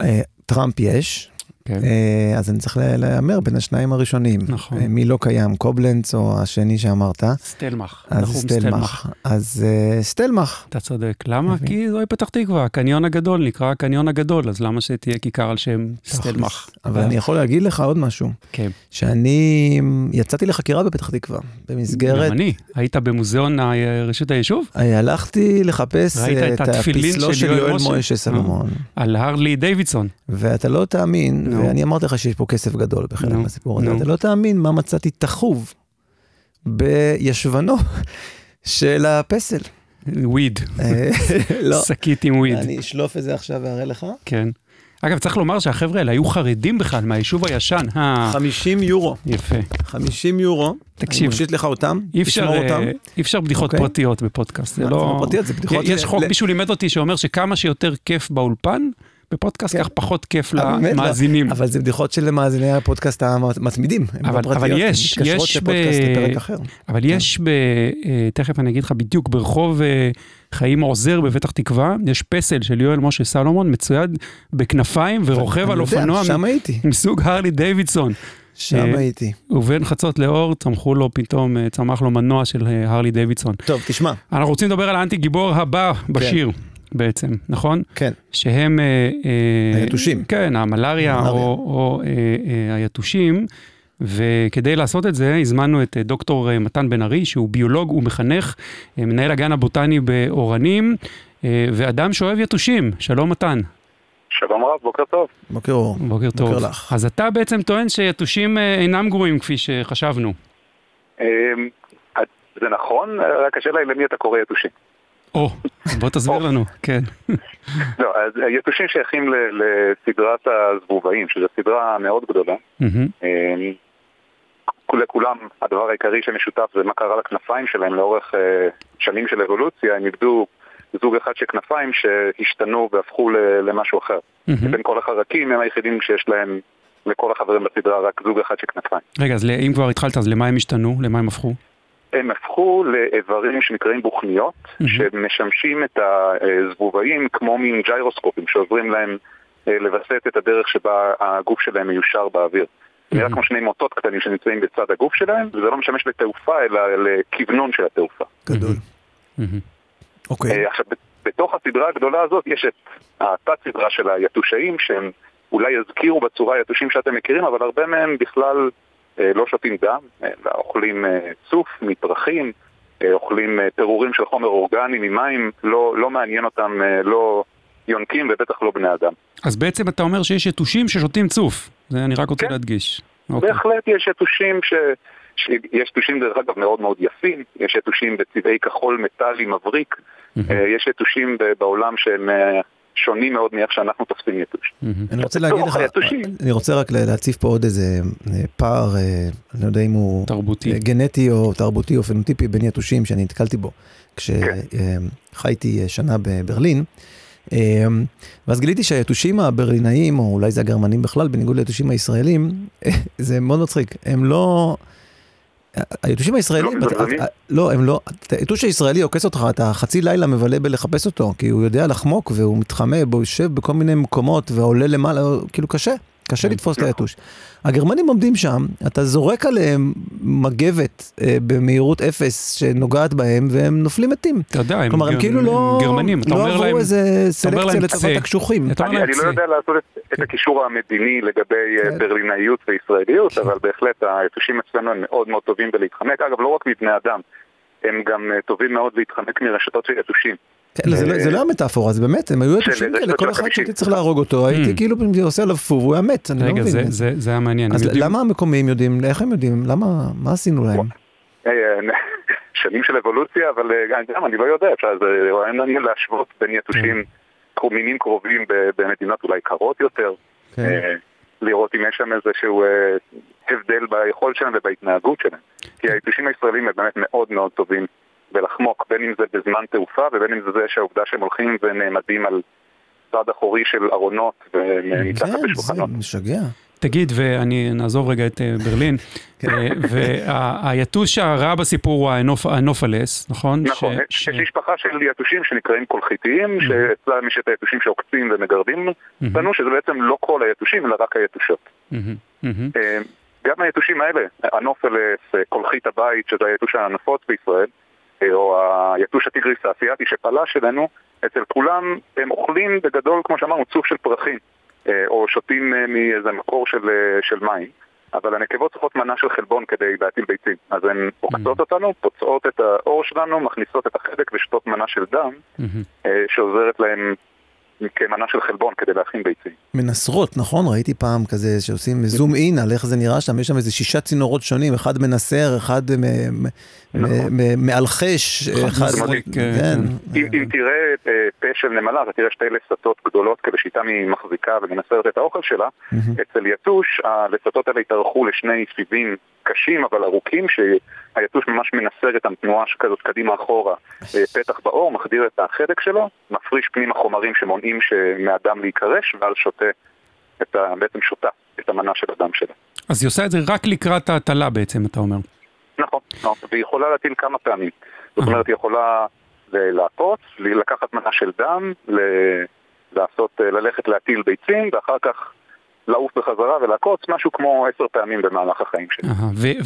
אה, טראמפ יש, כן. אה, אז אני צריך להמר בין השניים הראשונים. נכון. אה, מי לא קיים, קובלנץ או השני שאמרת? סטלמך. אז סטלמך. אז uh, סטלמך. אתה צודק. למה? כי זוהי פתח תקווה, הקניון הגדול נקרא הקניון הגדול, אז למה שתהיה כיכר על שם סטלמך? אבל אני יכול להגיד לך עוד משהו. כן. שאני יצאתי לחקירה בפתח תקווה, במסגרת... גם אני. היית במוזיאון רשות היישוב? הלכתי לחפש את הפסלו של יואל מוישה סלומון. על הרלי דיווידסון. ואתה לא תאמין, ואני אמרתי לך שיש פה כסף גדול בחלק מהסיפור הזה, אתה לא תאמין מה מצאתי תחוב בישבנו של הפסל. וויד. אה, לא. שקית עם וויד. אני אשלוף את זה עכשיו ואראה לך. כן. אגב, צריך לומר שהחבר'ה האלה היו חרדים בכלל מהיישוב הישן. 50 יורו. יפה. 50 יורו. תקשיב. אני מושיט לך אותם, תשמור אותם. אי אפשר בדיחות okay. אוקיי. פרטיות בפודקאסט. זה לא... פרטיות, זה בדיחות... יש חוק, מישהו לימד אותי שאומר שכמה שיותר כיף באולפן, בפודקאסט, כן. כך פחות כיף לא. למאזינים. אבל זה בדיחות של מאזיני הפודקאסט המתמידים. אבל, לא אבל יש, יש ב... אבל כן. יש ב... אה, תכף אני אגיד לך בדיוק, ברחוב אה, חיים עוזר בפתח תקווה, יש פסל של יואל משה סלומון מצויד בכנפיים ורוכב על אופנוע מסוג הרלי דיווידסון. שם אה, הייתי. ובין חצות לאור צמחו לו פתאום, צמח לו מנוע של הרלי דיווידסון. טוב, תשמע. אנחנו רוצים לדבר על האנטי גיבור הבא בשיר. בעצם, נכון? כן. שהם... אה, אה, היתושים. כן, המלאריה או, או אה, היתושים. וכדי לעשות את זה, הזמנו את דוקטור מתן בן ארי, שהוא ביולוג ומחנך, מנהל הגן הבוטני באורנים, ואדם שאוהב יתושים. שלום מתן. שלום רב, בוקר טוב. בוקר אור. בוקר טוב. בוקר לך. אז אתה בעצם טוען שיתושים אינם גרועים כפי שחשבנו. זה נכון, רק השאלה היא למי אתה קורא יתושים. או, בוא תסביר לנו, כן. לא, אז יתושים שייכים לסדרת הזבובאים, שזו סדרה מאוד גדולה. אמ, לכולם הדבר העיקרי שמשותף זה מה קרה לכנפיים שלהם לאורך אה, שנים של אבולוציה, הם איבדו זוג אחד של כנפיים שהשתנו והפכו למשהו אחר. בין כל החרקים הם היחידים שיש להם, לכל החברים בסדרה, רק זוג אחד של כנפיים. רגע, אז אם כבר התחלת, אז למה הם השתנו? למה הם הפכו? הם הפכו לאיברים שנקראים בוכניות, mm-hmm. שמשמשים את הזבובאים כמו מין ג'יירוסקופים שעוזרים להם אה, לווסת את הדרך שבה הגוף שלהם מיושר באוויר. Mm-hmm. נראה כמו שני מוטות קטנים שנמצאים בצד הגוף שלהם, וזה לא משמש לתעופה אלא לכוונון של התעופה. גדול. Mm-hmm. אוקיי. Okay. עכשיו, בתוך הסדרה הגדולה הזאת יש את התת סדרה של היתושאים, שהם אולי יזכירו בצורה היתושים שאתם מכירים, אבל הרבה מהם בכלל אה, לא שותים דם, אלא אוכלים אה, צוף מפרחים, אה, אוכלים פירורים של חומר אורגני ממים, לא, לא מעניין אותם, לא יונקים ובטח לא בני אדם. אז בעצם אתה אומר שיש יתושים ששותים צוף, זה אני רק רוצה כן. להדגיש. אוקיי. בהחלט יש יתושים ש... יש יתושים דרך אגב מאוד מאוד יפים, יש יתושים בצבעי כחול מטאלי מבריק, יש יתושים בעולם שהם שונים מאוד מאיך שאנחנו תופסים יתוש. אני רוצה להגיד לך, אני רוצה רק להציף פה עוד איזה אה, פער, אה, אני לא יודע אם הוא תרבותי, אה, גנטי או תרבותי או פנוטיפי בין יתושים שאני נתקלתי בו כשחייתי שנה בברלין. ואז גיליתי שהיתושים הברלינאים, או אולי זה הגרמנים בכלל, בניגוד ליתושים הישראלים, זה מאוד מצחיק, הם לא... היתושים הישראלים, לא, לא, הם לא, היתוש הישראלי עוקץ אותך, אתה חצי לילה מבלה בלחפש אותו, כי הוא יודע לחמוק והוא מתחמא, והוא יושב בכל מיני מקומות ועולה למעלה, כאילו קשה. קשה לתפוס את היתוש. הגרמנים עומדים שם, אתה זורק עליהם מגבת אה, במהירות אפס שנוגעת בהם, והם נופלים מתים. אתה יודע, הם, כלומר, הם כאילו לא, גרמנים, לא עברו להם, איזה סלקציה לטובת הקשוחים. אני, אני לא יודע לעשות את, את הקישור המדיני לגבי אה, כן. ברלינאיות וישראליות, כן. אבל בהחלט היתושים אצלנו הם מאוד מאוד טובים בלהתחמק. אגב, לא רק מבני אדם, הם גם אה, טובים מאוד להתחמק מרשתות של יתושים. כן, לא- זה לא המטאפורה, זה באמת, הם היו יתושים כאלה, כל אחד שהייתי צריך להרוג אותו, הייתי mm. כאילו עושה עליו פור, והוא היה מת, אני לא מבין. רגע, זה היה מעניין. אז למה המקומיים יודעים, איך הם יודעים, למה, מה עשינו להם? אה, שנים של אבולוציה, אבל אה, גם אני לא יודע, זה רעיון מעניין להשוות בין יתושים. מינים קרובים במדינות אולי קרות יותר, כן. אה, לראות אם יש שם איזשהו הבדל ביכולת שלהם ובהתנהגות שלהם. כי היתושים הישראלים הם באמת מאוד מאוד טובים ולחמוק, בין אם זה בזמן תעופה ובין אם זה זה שהעובדה שהם הולכים ונעמדים על צד אחורי של ארונות ומתחת כן, לשולחנות. זה משגע. תגיד, ואני נעזוב רגע את אה, ברלין, כן. אה, והיתוש הרע בסיפור הוא הנופלס, נכון? נכון, יש משפחה של יתושים שנקראים קולחיתיים, שאצלם יש את היתושים שעוקצים ומגרדים לנו, שזה בעצם לא כל היתושים, אלא רק היתושות. אה, גם היתושים האלה, הנופלס, קולחית הבית, שזה היתוש הנפוץ בישראל, או היתוש הטיגריס האסייתי שפלש אלינו, אצל כולם הם אוכלים בגדול, כמו שאמרנו, צוף של פרחים, אה, או שותים אה, מאיזה מקור של, אה, של מים. אבל הנקבות צריכות מנה של חלבון כדי להטיל ביצים. אז הן עוקצות mm-hmm. אותנו, פוצעות את האור שלנו, מכניסות את החדק ושתות מנה של דם, mm-hmm. שעוזרת להן כמנה של חלבון כדי להכין ביצים. מנסרות, נכון? ראיתי פעם כזה שעושים זום אין על איך זה נראה שם, יש שם איזה שישה צינורות שונים, אחד מנסר, אחד נכון. מאלחש, אחד... כן. אם תראה אה, פה של נמלה, אתה תראה שתי לסתות גדולות כדי שאיתן היא מחזיקה ומנסרת את האוכל שלה. אצל יתוש, הלסתות האלה התארכו לשני סיבים קשים אבל ארוכים, שהיתוש ממש מנסר את התנועה כזאת קדימה אחורה, אה, פתח בעור, מחדיר את החדק שלו, מפריש פנימה חומרים שמונעים מאדם להיקרש, ואז שותה, את ה, בעצם שותה את המנה של הדם שלה. אז היא עושה את זה רק לקראת ההטלה בעצם, אתה אומר. נכון, נכון, והיא יכולה להטיל כמה פעמים. זאת אומרת, היא יכולה לעקוץ, לקחת מנה של דם, לעשות, ללכת להטיל ביצים, ואחר כך לעוף בחזרה ולעקוץ משהו כמו עשר פעמים במהלך החיים שלי.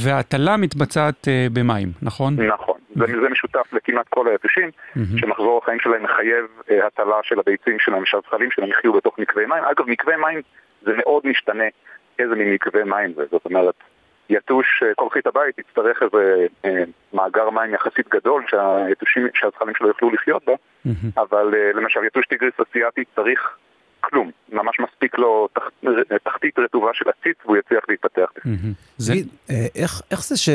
וההטלה מתבצעת uh, במים, נכון? נכון. זה, זה משותף לכמעט כל היתושים, שמחזור החיים שלהם מחייב הטלה של הביצים שלהם, שהזכלים שלהם יחיו בתוך מקווה מים. אגב, מקווה מים זה מאוד משתנה איזה מין מקווה מים זה. זאת אומרת, יתוש, כל חיית הבית יצטרך איזה אה, מאגר מים יחסית גדול שהיתושים, שהזכלים שלו יוכלו לחיות בו, אבל אה, למשל יתוש טיגריס אסיאתי צריך כלום, ממש מספיק לו תח, תחתית רטובה של עציץ והוא יצליח להתפתח. זה... אה, איך, איך זה ש...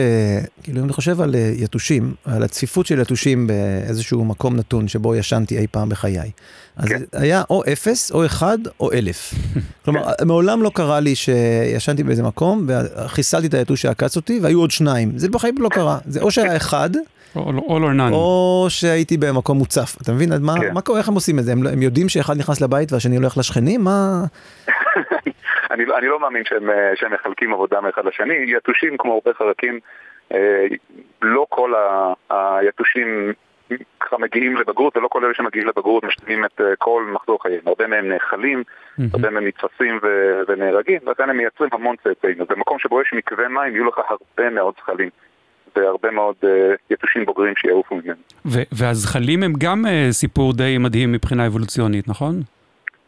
כאילו, אם אני חושב על אה, יתושים, על הצפיפות של יתושים באיזשהו מקום נתון שבו ישנתי אי פעם בחיי, אז כן. היה או אפס, או אחד, או אלף. כלומר, כן. מעולם לא קרה לי שישנתי באיזה מקום וחיסלתי את היתוש שעקץ אותי והיו עוד שניים. זה בחיים לא קרה. זה או שהיה אחד, all or none. או שהייתי במקום מוצף. אתה מבין? מה, כן. מה קורה, איך הם עושים את זה? הם, הם יודעים שאחד נכנס לבית והשני הולך לשכנים? מה... אני, אני לא מאמין שהם, אה, שהם מחלקים עבודה מאחד לשני. יתושים, כמו הרבה חרקים, אה, לא כל היתושים ככה מגיעים לבגרות, ולא כל אלה שמגיעים לבגרות משתנים את אה, כל מחזור חייהם. הרבה מהם נאכלים, הרבה מהם נתפסים ונהרגים, ולכן הם מייצרים המון צאצאים. אז במקום שבו יש מקווה מים, יהיו לך הרבה מאוד זכלים. והרבה מאוד uh, יתושים בוגרים שיעופו ממנו. והזחלים הם גם uh, סיפור די מדהים מבחינה אבולוציונית, נכון?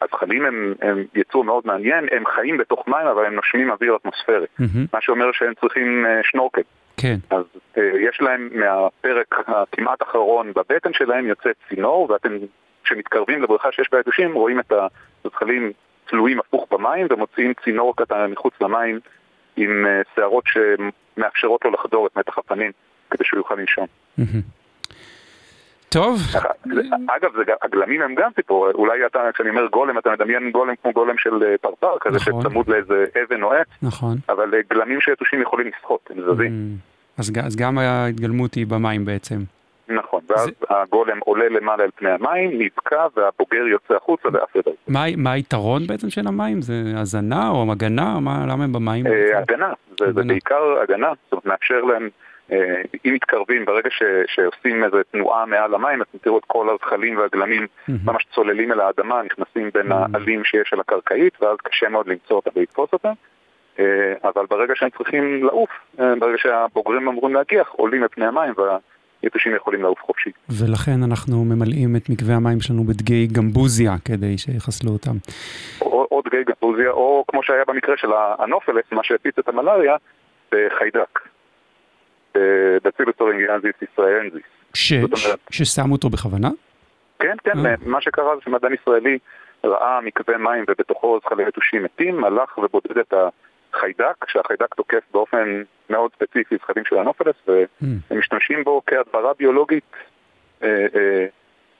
הזחלים הם, הם יצור מאוד מעניין, הם חיים בתוך מים אבל הם נושמים אוויר אטמוספרי, mm-hmm. מה שאומר שהם צריכים uh, שנורקל. כן. אז uh, יש להם מהפרק הכמעט אחרון בבטן שלהם יוצא צינור, ואתם כשמתקרבים לבריכה שיש בה יתושים רואים את הזחלים תלויים הפוך במים ומוציאים צינור קטן מחוץ למים עם שערות מאפשרות לו לחדור את מתח הפנים כדי שהוא יוכל לנשום. טוב. אגב, זה, הגלמים הם גם סיפור, אולי אתה, כשאני אומר גולם, אתה מדמיין גולם כמו גולם של אה, פרפר כזה, נכון. שצמוד לאיזה אבן או עץ, נכון. אבל אה, גלמים שיתושים יכולים לשחות, הם זזים. אז, אז גם ההתגלמות היא במים בעצם. נכון, ואז זה... הגולם עולה למעלה אל פני המים, נתקע והבוגר יוצא החוצה ואף יותר. מה, מה היתרון בעצם של המים? זה הזנה או הגנה? מה, למה הם במים? אה, הגנה, זה, הגנה. זה בעיקר הגנה, זאת אומרת מאפשר להם, אה, אם מתקרבים, ברגע ש, שעושים איזו תנועה מעל המים, אז תראו את כל הזחלים והגלמים mm-hmm. ממש צוללים אל האדמה, נכנסים בין mm-hmm. העלים שיש על הקרקעית, ואז קשה מאוד למצוא אותה ולתפוס אותה. אה, אבל ברגע שהם צריכים לעוף, אה, ברגע שהבוגרים אמורים להגיח, עולים את פני המים וה... יתושים יכולים לעוף חופשי. ולכן אנחנו ממלאים את מקווה המים שלנו בדגי גמבוזיה כדי שיחסלו אותם. או, או דגי גמבוזיה, או כמו שהיה במקרה של הנופלס, מה שהפיץ את המלאריה, בחיידק. בצילוס אורינגיאנזיס ישראלנזיס. ש... ששמו אותו בכוונה? כן, כן, אה. מה שקרה זה שמדען ישראלי ראה מקווה מים ובתוכו זכלי יתושים מתים, הלך ובודד את ה... חיידק, שהחיידק תוקף באופן מאוד ספציפי זכרים של הנופלס, והם mm. משתמשים בו כהדברה ביולוגית אה, אה,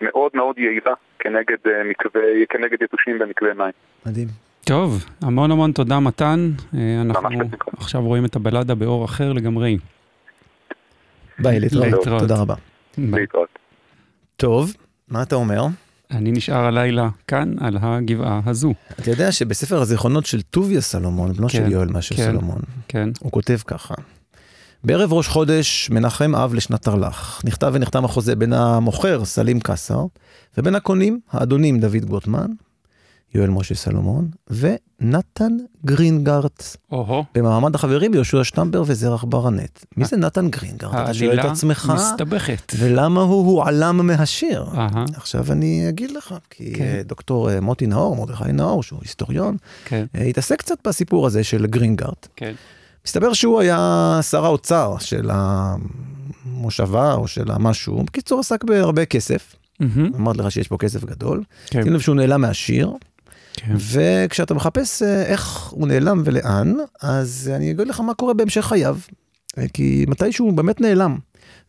מאוד מאוד יעילה כנגד, אה, מקווה, כנגד יתושים במקווה מים. מדהים. טוב, המון המון תודה מתן. אנחנו עכשיו רואים את הבלדה באור אחר לגמרי. ביי, להתראות. תודה רבה. להתראות. טוב, מה אתה אומר? אני נשאר הלילה כאן, על הגבעה הזו. אתה יודע שבספר הזיכרונות של טוביה סלומון, בנו כן, של יואל משה כן, סלומון, כן. הוא כותב ככה: בערב ראש חודש מנחם אב לשנת תרל"ח. נכתב ונחתם החוזה בין המוכר סלים קסר ובין הקונים האדונים דוד גוטמן יואל משה סלומון, ונתן גרינגרט. או-הו. במעמד החברים יהושע שטמבר וזרח ברנט. מי זה נתן גרינגרט? אתה שואל את עצמך. מסתבכת. ולמה הוא הועלם מהשיר? עכשיו אני אגיד לך, כי כן. דוקטור אה, מוטי נאור, מרדכי נאור, שהוא היסטוריון, כן. אה, התעסק קצת בסיפור הזה של גרינגרט. כן. מסתבר שהוא היה שר האוצר של המושבה או של המשהו. בקיצור, עסק בהרבה כסף. אמרתי לך שיש פה כסף גדול. כן. שים לב שהוא נעלם מהשיר. כן. וכשאתה מחפש אה, איך הוא נעלם ולאן, אז אני אגיד לך מה קורה בהמשך חייו. אה, כי מתישהו באמת נעלם.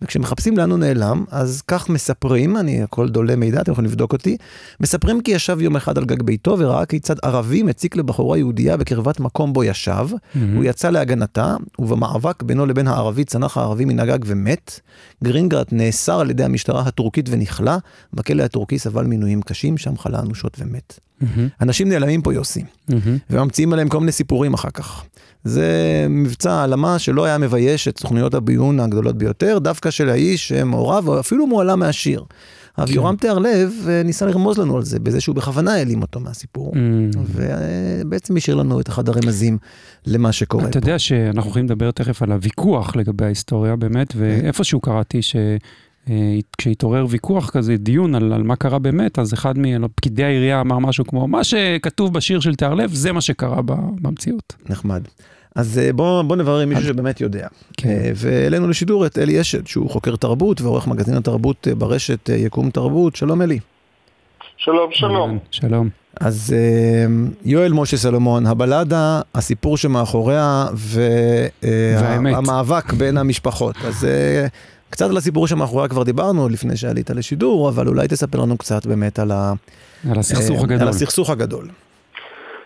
וכשמחפשים לאן הוא נעלם, אז כך מספרים, אני הכל דולה מידע, אתם יכולים לבדוק אותי, מספרים כי ישב יום אחד על גג ביתו וראה כיצד ערבי מציק לבחורה יהודייה בקרבת מקום בו ישב, mm-hmm. הוא יצא להגנתה, ובמאבק בינו לבין הערבי צנח הערבי מן הגג ומת. גרינגרט נאסר על ידי המשטרה הטורקית ונכלא, בכלא הטורקי סבל מינויים קשים, שם חלה אנושות ומת. Mm-hmm. אנשים נעלמים פה יוסי, mm-hmm. וממציאים עליהם כל מיני סיפורים אחר כך. זה מבצע העלמה שלא היה מבייש את סוכנויות הביון הגדולות ביותר, דווקא של האיש שמעורב, או אפילו מועלם מהשיר. כן. אביורם תיארלב אה, ניסה לרמוז לנו על זה, בזה שהוא בכוונה העלים אותו מהסיפור, mm. ובעצם השאיר לנו את אחד הרמזים למה שקורה אתה פה. אתה יודע שאנחנו הולכים לדבר תכף על הוויכוח לגבי ההיסטוריה באמת, כן. ואיפשהו קראתי ש... אה, כשהתעורר ויכוח כזה, דיון על, על מה קרה באמת, אז אחד מפקידי העירייה אמר משהו כמו, מה שכתוב בשיר של תיארלב, זה מה שקרה במציאות. נחמד. אז אה, בוא, בוא נברר עם מישהו שבאמת יודע. כן. אה, והעלינו לשידור את אלי אשד, שהוא חוקר תרבות ועורך מגזין התרבות ברשת יקום תרבות. שלום אלי. שלום, שלום. שלום. אז יואל משה סלומון, הבלדה, הסיפור שמאחוריה והמאבק בין המשפחות. אז קצת על הסיפור שמאחוריה כבר דיברנו לפני שעלית לשידור, אבל אולי תספר לנו קצת באמת על, ה... על הסכסוך הגדול. על הסכסוך הגדול.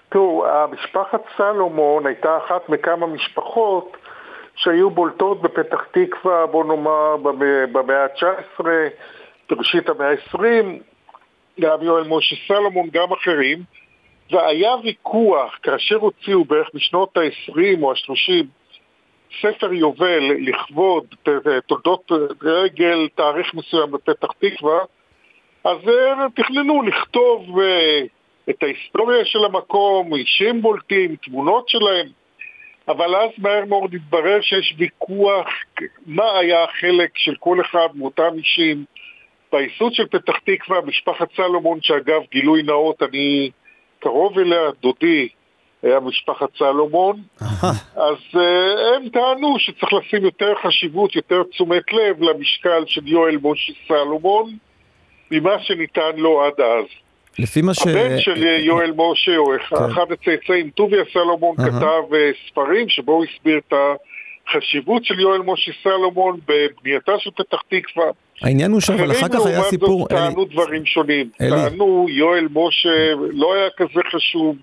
תראו, המשפחת סלומון הייתה אחת מכמה משפחות שהיו בולטות בפתח תקווה, בוא נאמר, במאה ה-19, בראשית המאה ה-20, גם יואל משה סלומון, גם אחרים, והיה ויכוח, כאשר הוציאו בערך בשנות ה-20 או ה-30 ספר יובל לכבוד תולדות רגל תאריך מסוים בפתח תקווה, אז תכננו לכתוב אה, את ההיסטוריה של המקום, אישים בולטים, תמונות שלהם, אבל אז מהר מאוד התברר שיש ויכוח מה היה החלק של כל אחד מאותם אישים. בייסוד של פתח תקווה, משפחת סלומון, שאגב, גילוי נאות, אני קרוב אליה, דודי היה משפחת סלומון, אז uh, הם טענו שצריך לשים יותר חשיבות, יותר תשומת לב למשקל של יואל משה סלומון ממה שניתן לו עד אז. לפי מה ש... הבן של יואל משה, או כן. אחד הצאצאים, טוביה סלומון, כתב uh, ספרים שבו הוא הסביר את החשיבות של יואל משה סלומון בבנייתה של פתח תקווה. העניין הוא שאבל אחר כך היה סיפור... אחרים לעומת זאת טענו דברים שונים. טענו יואל משה לא היה כזה חשוב.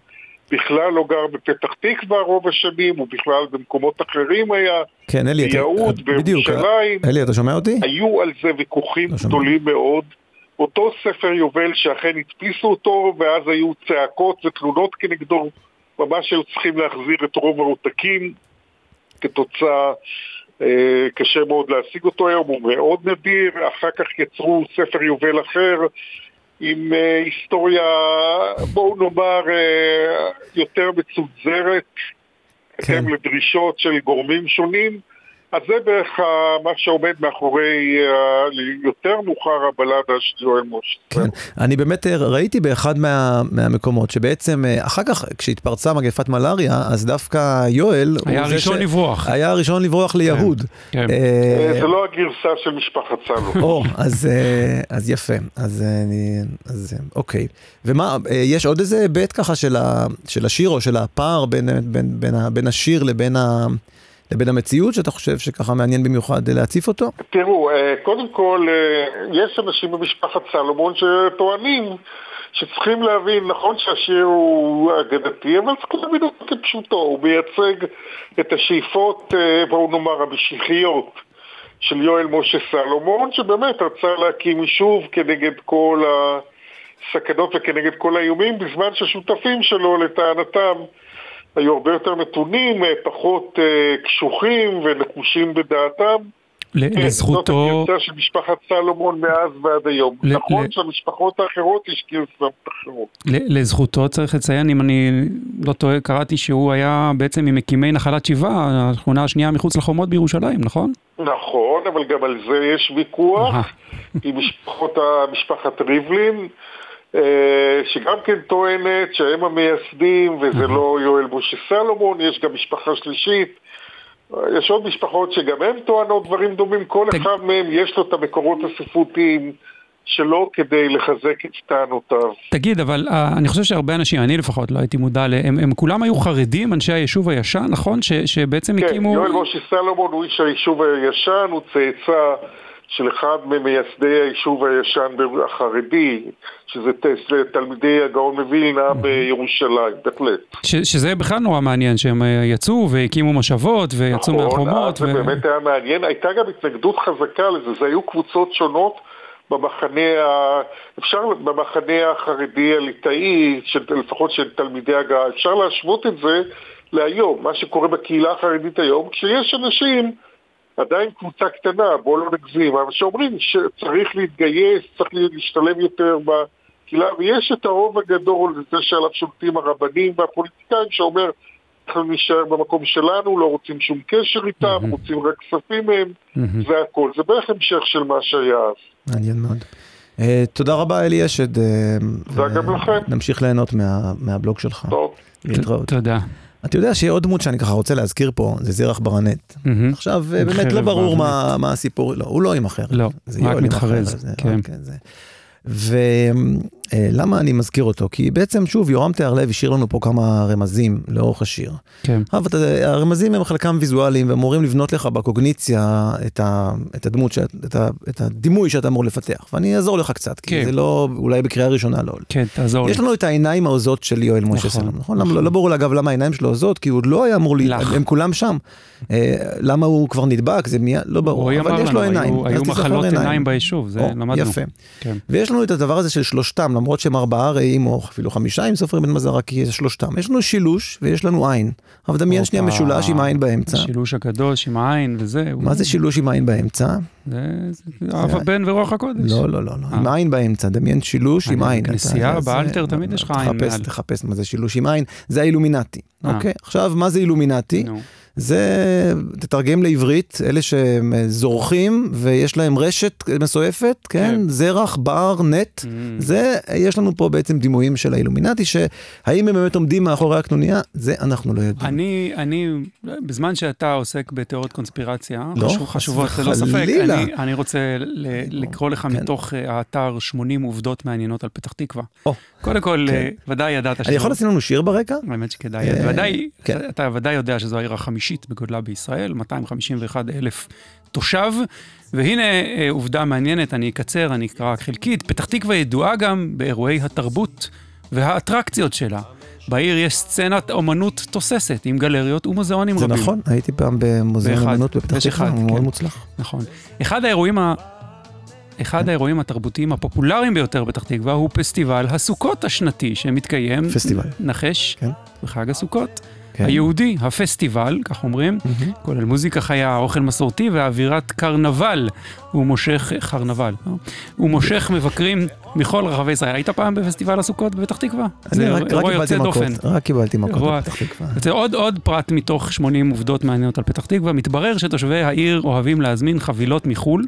בכלל לא גר בפתח תקווה רוב השנים, הוא בכלל במקומות אחרים היה. כן, אלי, אתה... ביהוד, בירושלים. אלי, אתה שומע אותי? היו על זה ויכוחים לא גדולים מאוד. אותו ספר יובל שאכן הדפיסו אותו, ואז היו צעקות ותלונות כנגדו, ממש היו צריכים להחזיר את רוב העותקים כתוצאה, אה, קשה מאוד להשיג אותו היום, הוא מאוד נדיר, אחר כך יצרו ספר יובל אחר, עם uh, היסטוריה, בואו נאמר, uh, יותר מצונזרת, כן. לדרישות של גורמים שונים. אז זה בערך מה שעומד מאחורי יותר מאוחר הבלדה של יואל משה. כן, אני באמת אה, ראיתי באחד מה, מהמקומות שבעצם אה, אחר כך כשהתפרצה מגפת מלאריה, אז דווקא יואל... היה הראשון ש... לברוח. היה הראשון לברוח ליהוד. כן, כן. אה, זה לא הגרסה של משפחת סלו. או, אז, אז יפה, אז, אני, אז אוקיי. ומה, יש עוד איזה היבט ככה של, ה, של השיר או של הפער בין, בין, בין, בין השיר לבין ה... לבין המציאות שאתה חושב שככה מעניין במיוחד להציף אותו? תראו, אה, קודם כל, אה, יש אנשים במשפחת סלומון שטוענים שצריכים להבין, נכון שהשיר הוא אגדתי, אבל צריך להבין אותו כפשוטו, הוא מייצג את השאיפות, אה, בואו נאמר, המשיחיות של יואל משה סלומון, שבאמת רצה להקים יישוב כנגד כל הסכנות וכנגד כל האיומים, בזמן שהשותפים שלו, לטענתם, היו הרבה יותר מתונים, אה, פחות אה, קשוחים ונחושים בדעתם. לזכותו... זאת הגרסה של משפחת סלומון מאז ועד היום. נכון שהמשפחות האחרות יש גרסאות אחרות. לזכותו צריך לציין, אם אני לא טועה, קראתי שהוא היה בעצם ממקימי נחלת שבעה, השכונה השנייה מחוץ לחומות בירושלים, נכון? נכון, אבל גם על זה יש ויכוח עם משפחת ריבלין. אה, שגם כן טוענת שהם המייסדים וזה לא יואל משה סלומון, יש גם משפחה שלישית. יש עוד משפחות שגם הן טוענות דברים דומים, כל אחד מהם יש לו את המקורות הספרותיים שלו כדי לחזק את טענותיו. תגיד, אבל uh, אני חושב שהרבה אנשים, אני לפחות לא הייתי מודע להם, הם כולם היו חרדים, אנשי היישוב הישן, נכון? ש, שבעצם כן, הקימו... כן, יואל משה סלומון הוא איש היישוב הישן, הוא צאצא של אחד ממייסדי היישוב הישן החרדי, שזה תלמידי הגאון מווילנה בירושלים, בהחלט. שזה בכלל נורא מעניין, שהם אה, יצאו והקימו מושבות ויצאו נכון, מהחומות. נכון, זה באמת היה מעניין. הייתה גם התנגדות חזקה לזה, זה היו קבוצות שונות. במחנה, ה... אפשר, במחנה החרדי הליטאי, לפחות של תלמידי הגעה, אפשר להשוות את זה להיום, מה שקורה בקהילה החרדית היום, כשיש אנשים עדיין קבוצה קטנה, בואו לא נגזים, אבל שאומרים שצריך להתגייס, צריך להשתלם יותר בקהילה, ויש את הרוב הגדול, זה שעליו שולטים הרבנים והפוליטיקאים, שאומר, אנחנו נשאר במקום שלנו, לא רוצים שום קשר איתם, mm-hmm. רוצים רק כספים מהם, mm-hmm. זה הכל. זה בערך המשך של מה שהיה אז. מעניין מאוד. Uh, תודה רבה אלי אשד. Uh, תודה גם לכם. נמשיך ליהנות מה, מהבלוג שלך. טוב. להתראות. תודה. אתה יודע שיהיה עוד דמות שאני ככה רוצה להזכיר פה, זה זרח ברנט. עכשיו, באמת לא ברור מה הסיפור, לא, הוא לא יימכר. לא, רק מתחרז. כן. ולמה אני מזכיר אותו? כי בעצם, שוב, יורם תיארלב השאיר לנו פה כמה רמזים לאורך השיר. כן. אבל הרמזים הם חלקם ויזואליים, והם אמורים לבנות לך בקוגניציה את, ה, את הדמות, שאת, את, ה, את הדימוי שאתה אמור לפתח. ואני אעזור לך קצת, כי כן. זה לא, אולי בקריאה ראשונה לא. כן, תעזור לי. יש לנו את העיניים העוזות של יואל משה נכון, סלום, נכון? נכון. לא, לא ברור אגב למה העיניים שלו עוזות, כי הוא עוד לא היה אמור, ל... לך. הם כולם שם. אה, למה הוא כבר נדבק, זה מיד, לא ברור, אבל יש לו עיניים. היו- היו מחלות עיניים ביישוב, זה למדנו. יפה. כן. ויש לנו את הדבר הזה של שלושתם, למרות שהם ארבעה רעים, או אפילו חמישה אם סופרים בן מזר, כי זה שלושתם. יש לנו שילוש ויש לנו עין. אבל דמיין שנייה. משולש עם עין באמצע. השילוש הקדוש עם העין וזה. מה זה שילוש עם עין באמצע? זה אב הבן ורוח הקודש. לא, לא, לא, לא, עם אה. עין באמצע, דמיין שילוש עם אני עין. זה- באלתר, תמיד יש לך עין מעל. תחפש מה זה שילוש עם עין, זה האילומינטי, אה. אוקיי? עכשיו, מה זה אילומינטי? זה, תתרגם לעברית, אלה שהם אה, זורחים ויש להם רשת מסועפת, כן? כן. זרח, בר, נט. Mm. זה, יש לנו פה בעצם דימויים של האילומינטי, שהאם הם באמת עומדים מאחורי הקנוניה, זה אנחנו לא יודעים. אני, אני, בזמן שאתה עוסק בתיאוריות קונספירציה, לא, חשוב, חשובות ללא ספק. אני, אני רוצה ל- לקרוא לך כן. מתוך אה, האתר 80 עובדות מעניינות על פתח תקווה. או, קודם כל, כן. אה, ודאי ידעת אני יכול לשים לנו שיר ברקע? האמת שכדאי, ודאי, כן. אתה ודאי יודע שזו העיר החמישית בגודלה בישראל, 251 אלף תושב, והנה אה, עובדה מעניינת, אני אקצר, אני אקרא רק חלקית, פתח תקווה ידועה גם באירועי התרבות והאטרקציות שלה. בעיר יש סצנת אומנות תוססת עם גלריות ומוזיאונים זה רבים. נכון, הייתי פעם במוזיאון באחד. אמנות בפתח תקווה, הוא מאוד כן. מוצלח. נכון. אחד האירועים ה... אחד האירועים התרבותיים הפופולריים ביותר בפתח תקווה הוא פסטיבל הסוכות השנתי שמתקיים, פסטיבל. נחש, כן. בחג הסוכות. כן. היהודי, הפסטיבל, כך אומרים, מהמם. כולל מוזיקה חיה, אוכל מסורתי ואווירת קרנבל. הוא מושך, קרנבל, לא? הוא מושך מבקרים מכל רחבי ישראל. היית פעם בפסטיבל הסוכות בפתח תקווה? אני רק רק קיבלתי מכות, דופן. רק קיבלתי מכות אירוע- בפתח תקווה. זה עוד, עוד פרט מתוך 80 עובדות מעניינות על פתח תקווה. מתברר שתושבי העיר אוהבים להזמין חבילות מחו"ל,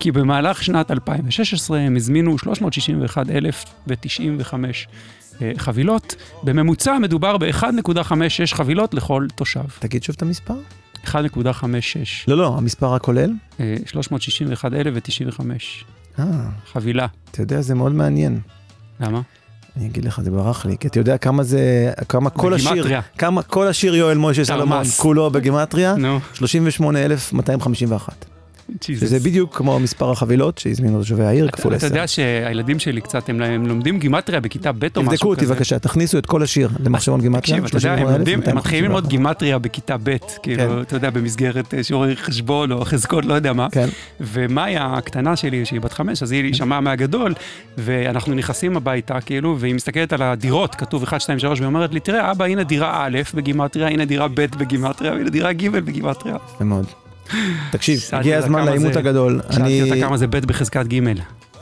כי במהלך שנת 2016 הם הזמינו 361,095 אה, חבילות. בממוצע מדובר ב-1.56 חבילות לכל תושב. תגיד שוב את המספר? 1.56. לא, לא, המספר הכולל? אה, 361,095 אה, חבילה. אתה יודע, זה מאוד מעניין. למה? אני אגיד לך, זה ברח לי, כי אתה יודע כמה זה, כמה כל השיר. כמה כל השיר יואל משה סלומון, תרמ"ס. כולו בגימטריה, נו, 38,251. שזה בדיוק כמו מספר החבילות שהזמינו תושבי העיר, כפול אתה 10. יודע שהילדים שלי קצת, הם לומדים גימטריה בכיתה ב' או משהו כזה. תבדקו אותי בבקשה, תכניסו את כל השיר למחשבון גימטריה, תקשיב, אתה יודע, הם מתחילים ללמוד 38,251. גימטריה בכיתה ב', כאילו, אתה יודע, במסגרת אה, שיעורי חשבון או חזקות, לא יודע מה. כן, ומאיה הקטנה שלי, שהיא בת חמש, אז היא שמעה מהגדול, ואנחנו נכנסים הביתה, כאילו, והיא מסתכלת על הדירות, כתוב 1, 2, 3, והיא אומרת לי, תראה, אבא, הנה דירה א' בגימטריה, הנה דירה ב' בגימטריה, והנה דירה ג' בגימטריה. יפה מאוד. תקשיב, הגיע הזמן לעימות הגדול. שאלתי אני... אותה כמה זה ב' בחזקת ג',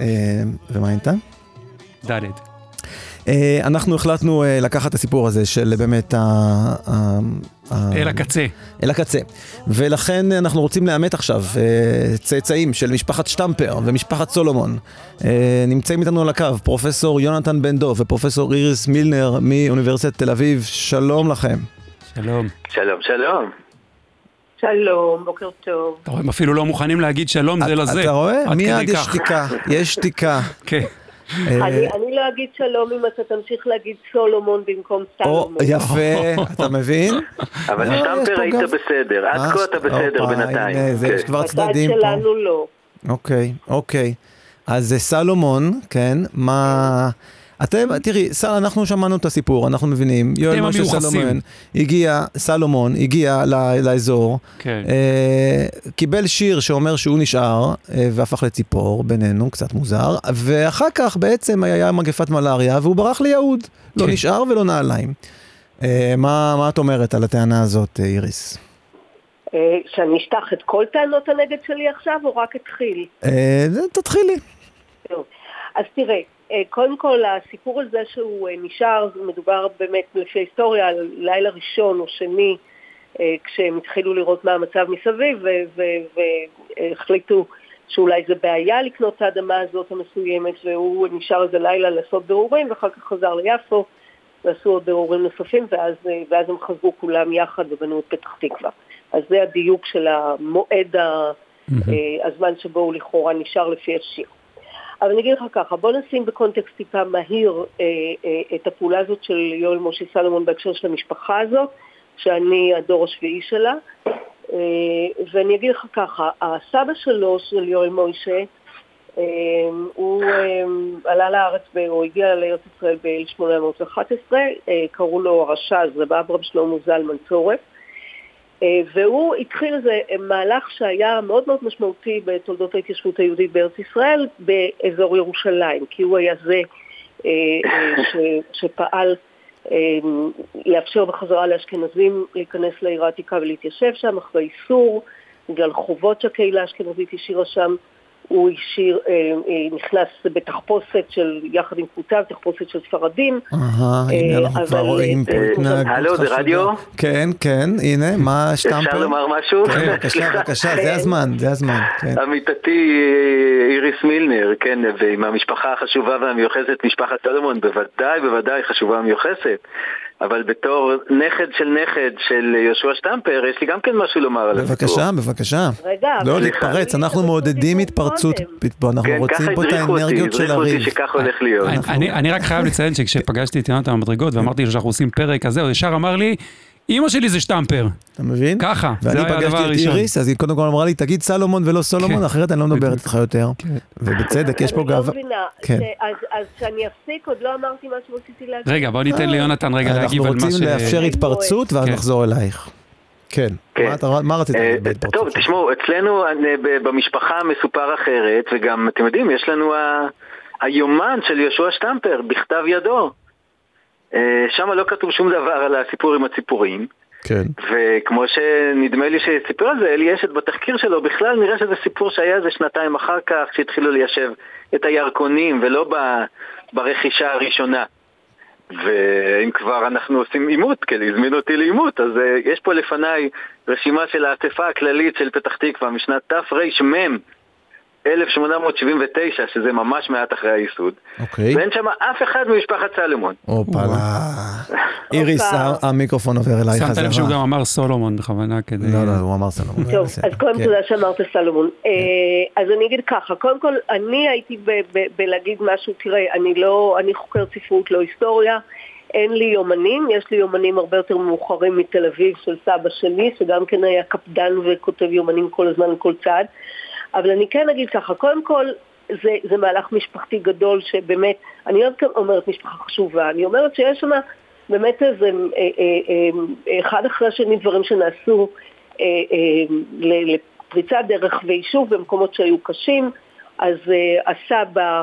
אה, ומה הייתה? ד'. אה, אנחנו החלטנו אה, לקחת את הסיפור הזה של באמת ה... אל הקצה. אל הקצה. ולכן אנחנו רוצים לאמת עכשיו צאצאים של משפחת שטמפר ומשפחת סולומון. נמצאים איתנו על הקו פרופסור יונתן בן דב ופרופסור איריס מילנר מאוניברסיטת תל אביב. שלום לכם. שלום. שלום, שלום. שלום, בוקר טוב. אתה רואה, הם אפילו לא מוכנים להגיד שלום זה לזה. אתה רואה? מיד יש. שתיקה. יש שתיקה. כן. אה, אני לא אגיד שלום אם אתה תמשיך להגיד סולומון במקום סלומון. יפה, אתה מבין? אבל אה, יש שטמפר היית בסדר, עד אה, כה אתה בסדר בינתיים. זה, כן. יש כבר צדדים פה. שלנו לא. אוקיי, אוקיי. אז זה סלומון, כן, מה... אתם, תראי, סל, אנחנו שמענו את הסיפור, אנחנו מבינים, יואל משה. סלומון הגיע, סלומון הגיע ל- לאזור, כן. אה, קיבל שיר שאומר שהוא נשאר אה, והפך לציפור בינינו, קצת מוזר, ואחר כך בעצם היה מגפת מלאריה והוא ברח ליהוד, לא כן. נשאר ולא נעליים. אה, מה, מה את אומרת על הטענה הזאת, אה, איריס? אה, שאני אשטח את כל טענות הנגד שלי עכשיו, או רק אתחיל? אה, תתחילי. טוב. אז תראה, אה, קודם כל הסיפור הזה שהוא אה, נשאר, מדובר באמת לפי ההיסטוריה על לילה ראשון או שני, אה, כשהם התחילו לראות מה המצב מסביב והחליטו שאולי זה בעיה לקנות את האדמה הזאת המסוימת והוא נשאר איזה לילה לעשות בירורים ואחר כך חזר ליפו ועשו עוד בירורים נוספים ואז, אה, ואז הם חזרו כולם יחד ובנו את פתח תקווה. אז זה הדיוק של המועד, אה, הזמן שבו הוא לכאורה נשאר לפי השיר. אבל אני אגיד לך ככה, בוא נשים בקונטקסט טיפה מהיר אה, אה, את הפעולה הזאת של יואל משה סלומון בהקשר של המשפחה הזאת, שאני הדור השביעי שלה. אה, ואני אגיד לך ככה, הסבא שלו, של יואל מוישה, אה, הוא אה, עלה לארץ, הוא הגיע לארץ ישראל ב-1811, אה, קראו לו הרש"ז, רב אברהם שלמה זלמן צורף. אה, והוא התחיל איזה מהלך שהיה מאוד מאוד משמעותי בתולדות ההתיישבות היהודית בארץ ישראל באזור ירושלים, כי הוא היה זה אה, אה, ש, שפעל לאפשר בחזרה לאשכנזים להיכנס לעיר העתיקה ולהתיישב שם אחרי איסור, בגלל חובות שהקהילה האשכנזית השאירה שם. הוא השאיר, אה, אה, נכנס בתחפושת של, יחד עם קבוצה, תחפושת של ספרדים. אהה, הנה אה, אנחנו כבר רואים פה התנהגות חשובה. הלו, זה רדיו? כן, כן, הנה, מה שטמפר? אפשר לומר משהו? כן, בבקשה, בבקשה, זה הזמן, זה הזמן. כן. עמיתתי איריס מילנר, כן, ועם המשפחה החשובה והמיוחסת, משפחת סלומון, בוודאי, בוודאי חשובה ומיוחסת. אבל בתור נכד של נכד של יהושע שטמפר, יש לי גם כן משהו לומר על הסיפור. בבקשה, בבקשה. רגע, לא להתפרץ, אנחנו מעודדים התפרצות, אנחנו כן, רוצים פה את האנרגיות של הריב. ככה שכך הולך להיות. אני רק חייב לציין שכשפגשתי את יונתן במדרגות ואמרתי לו שאנחנו עושים פרק, אז זהו, ישר אמר לי, אימא שלי זה שטמפר. אתה מבין? ככה, זה היה הדבר הראשון. ואני פגשתי את איריס, אז היא קודם כל אמרה לי, תגיד סלומון ולא סולומון, כן. אחרת אני לא מדברת איתך יותר. כן. ובצדק, יש פה גאווה. אני לא מבינה, אז כשאני אפסיק, עוד לא אמרתי מה שרציתי להגיד. רגע, בוא ניתן ליונתן רגע להגיב על מה ש... אנחנו רוצים לאפשר התפרצות, ואז כן. נחזור אלייך. כן, מה רצית אה, להגיד בהתפרצות? טוב, תשמעו, אצלנו במשפחה מסופר אחרת, וגם, אתם יודעים, יש לנו היומן של יהושע שטמפר, בכתב ידו. אה, שם לא כתוב שום דבר על הסיפור עם הציפורים. כן. וכמו שנדמה לי שסיפר על זה אלי אשת בתחקיר שלו, בכלל נראה שזה סיפור שהיה איזה שנתיים אחר כך, שהתחילו ליישב את הירקונים ולא ב, ברכישה הראשונה. ואם כבר אנחנו עושים עימות, כי הזמינו אותי לעימות, אז uh, יש פה לפניי רשימה של האספה הכללית של פתח תקווה משנת תרמ 1879, שזה ממש מעט אחרי הייסוד. אוקיי. ואין שם אף אחד ממשפחת סלומון. הופלה. איריס, המיקרופון עובר אלייך חזרה. שמת לב שהוא גם אמר סולומון בכוונה כדי... לא, לא, הוא אמר סולומון. טוב, אז קודם כל כן. תודה שאמרת סלומון. כן. אה, אז אני אגיד ככה, קודם כל, אני הייתי בלהגיד משהו, תראה, אני לא, אני חוקרת ספרות, לא היסטוריה. אין לי יומנים, יש לי יומנים הרבה יותר מאוחרים מתל אביב של סבא שלי, שגם כן היה קפדן וכותב יומנים כל הזמן כל צעד. אבל אני כן אגיד ככה, קודם כל זה, זה מהלך משפחתי גדול שבאמת, אני לא אומרת משפחה חשובה, אני אומרת שיש שם באמת איזה אה, אה, אה, אחד אחרי השני דברים שנעשו לפריצת דרך ויישוב במקומות שהיו קשים, אז הסבא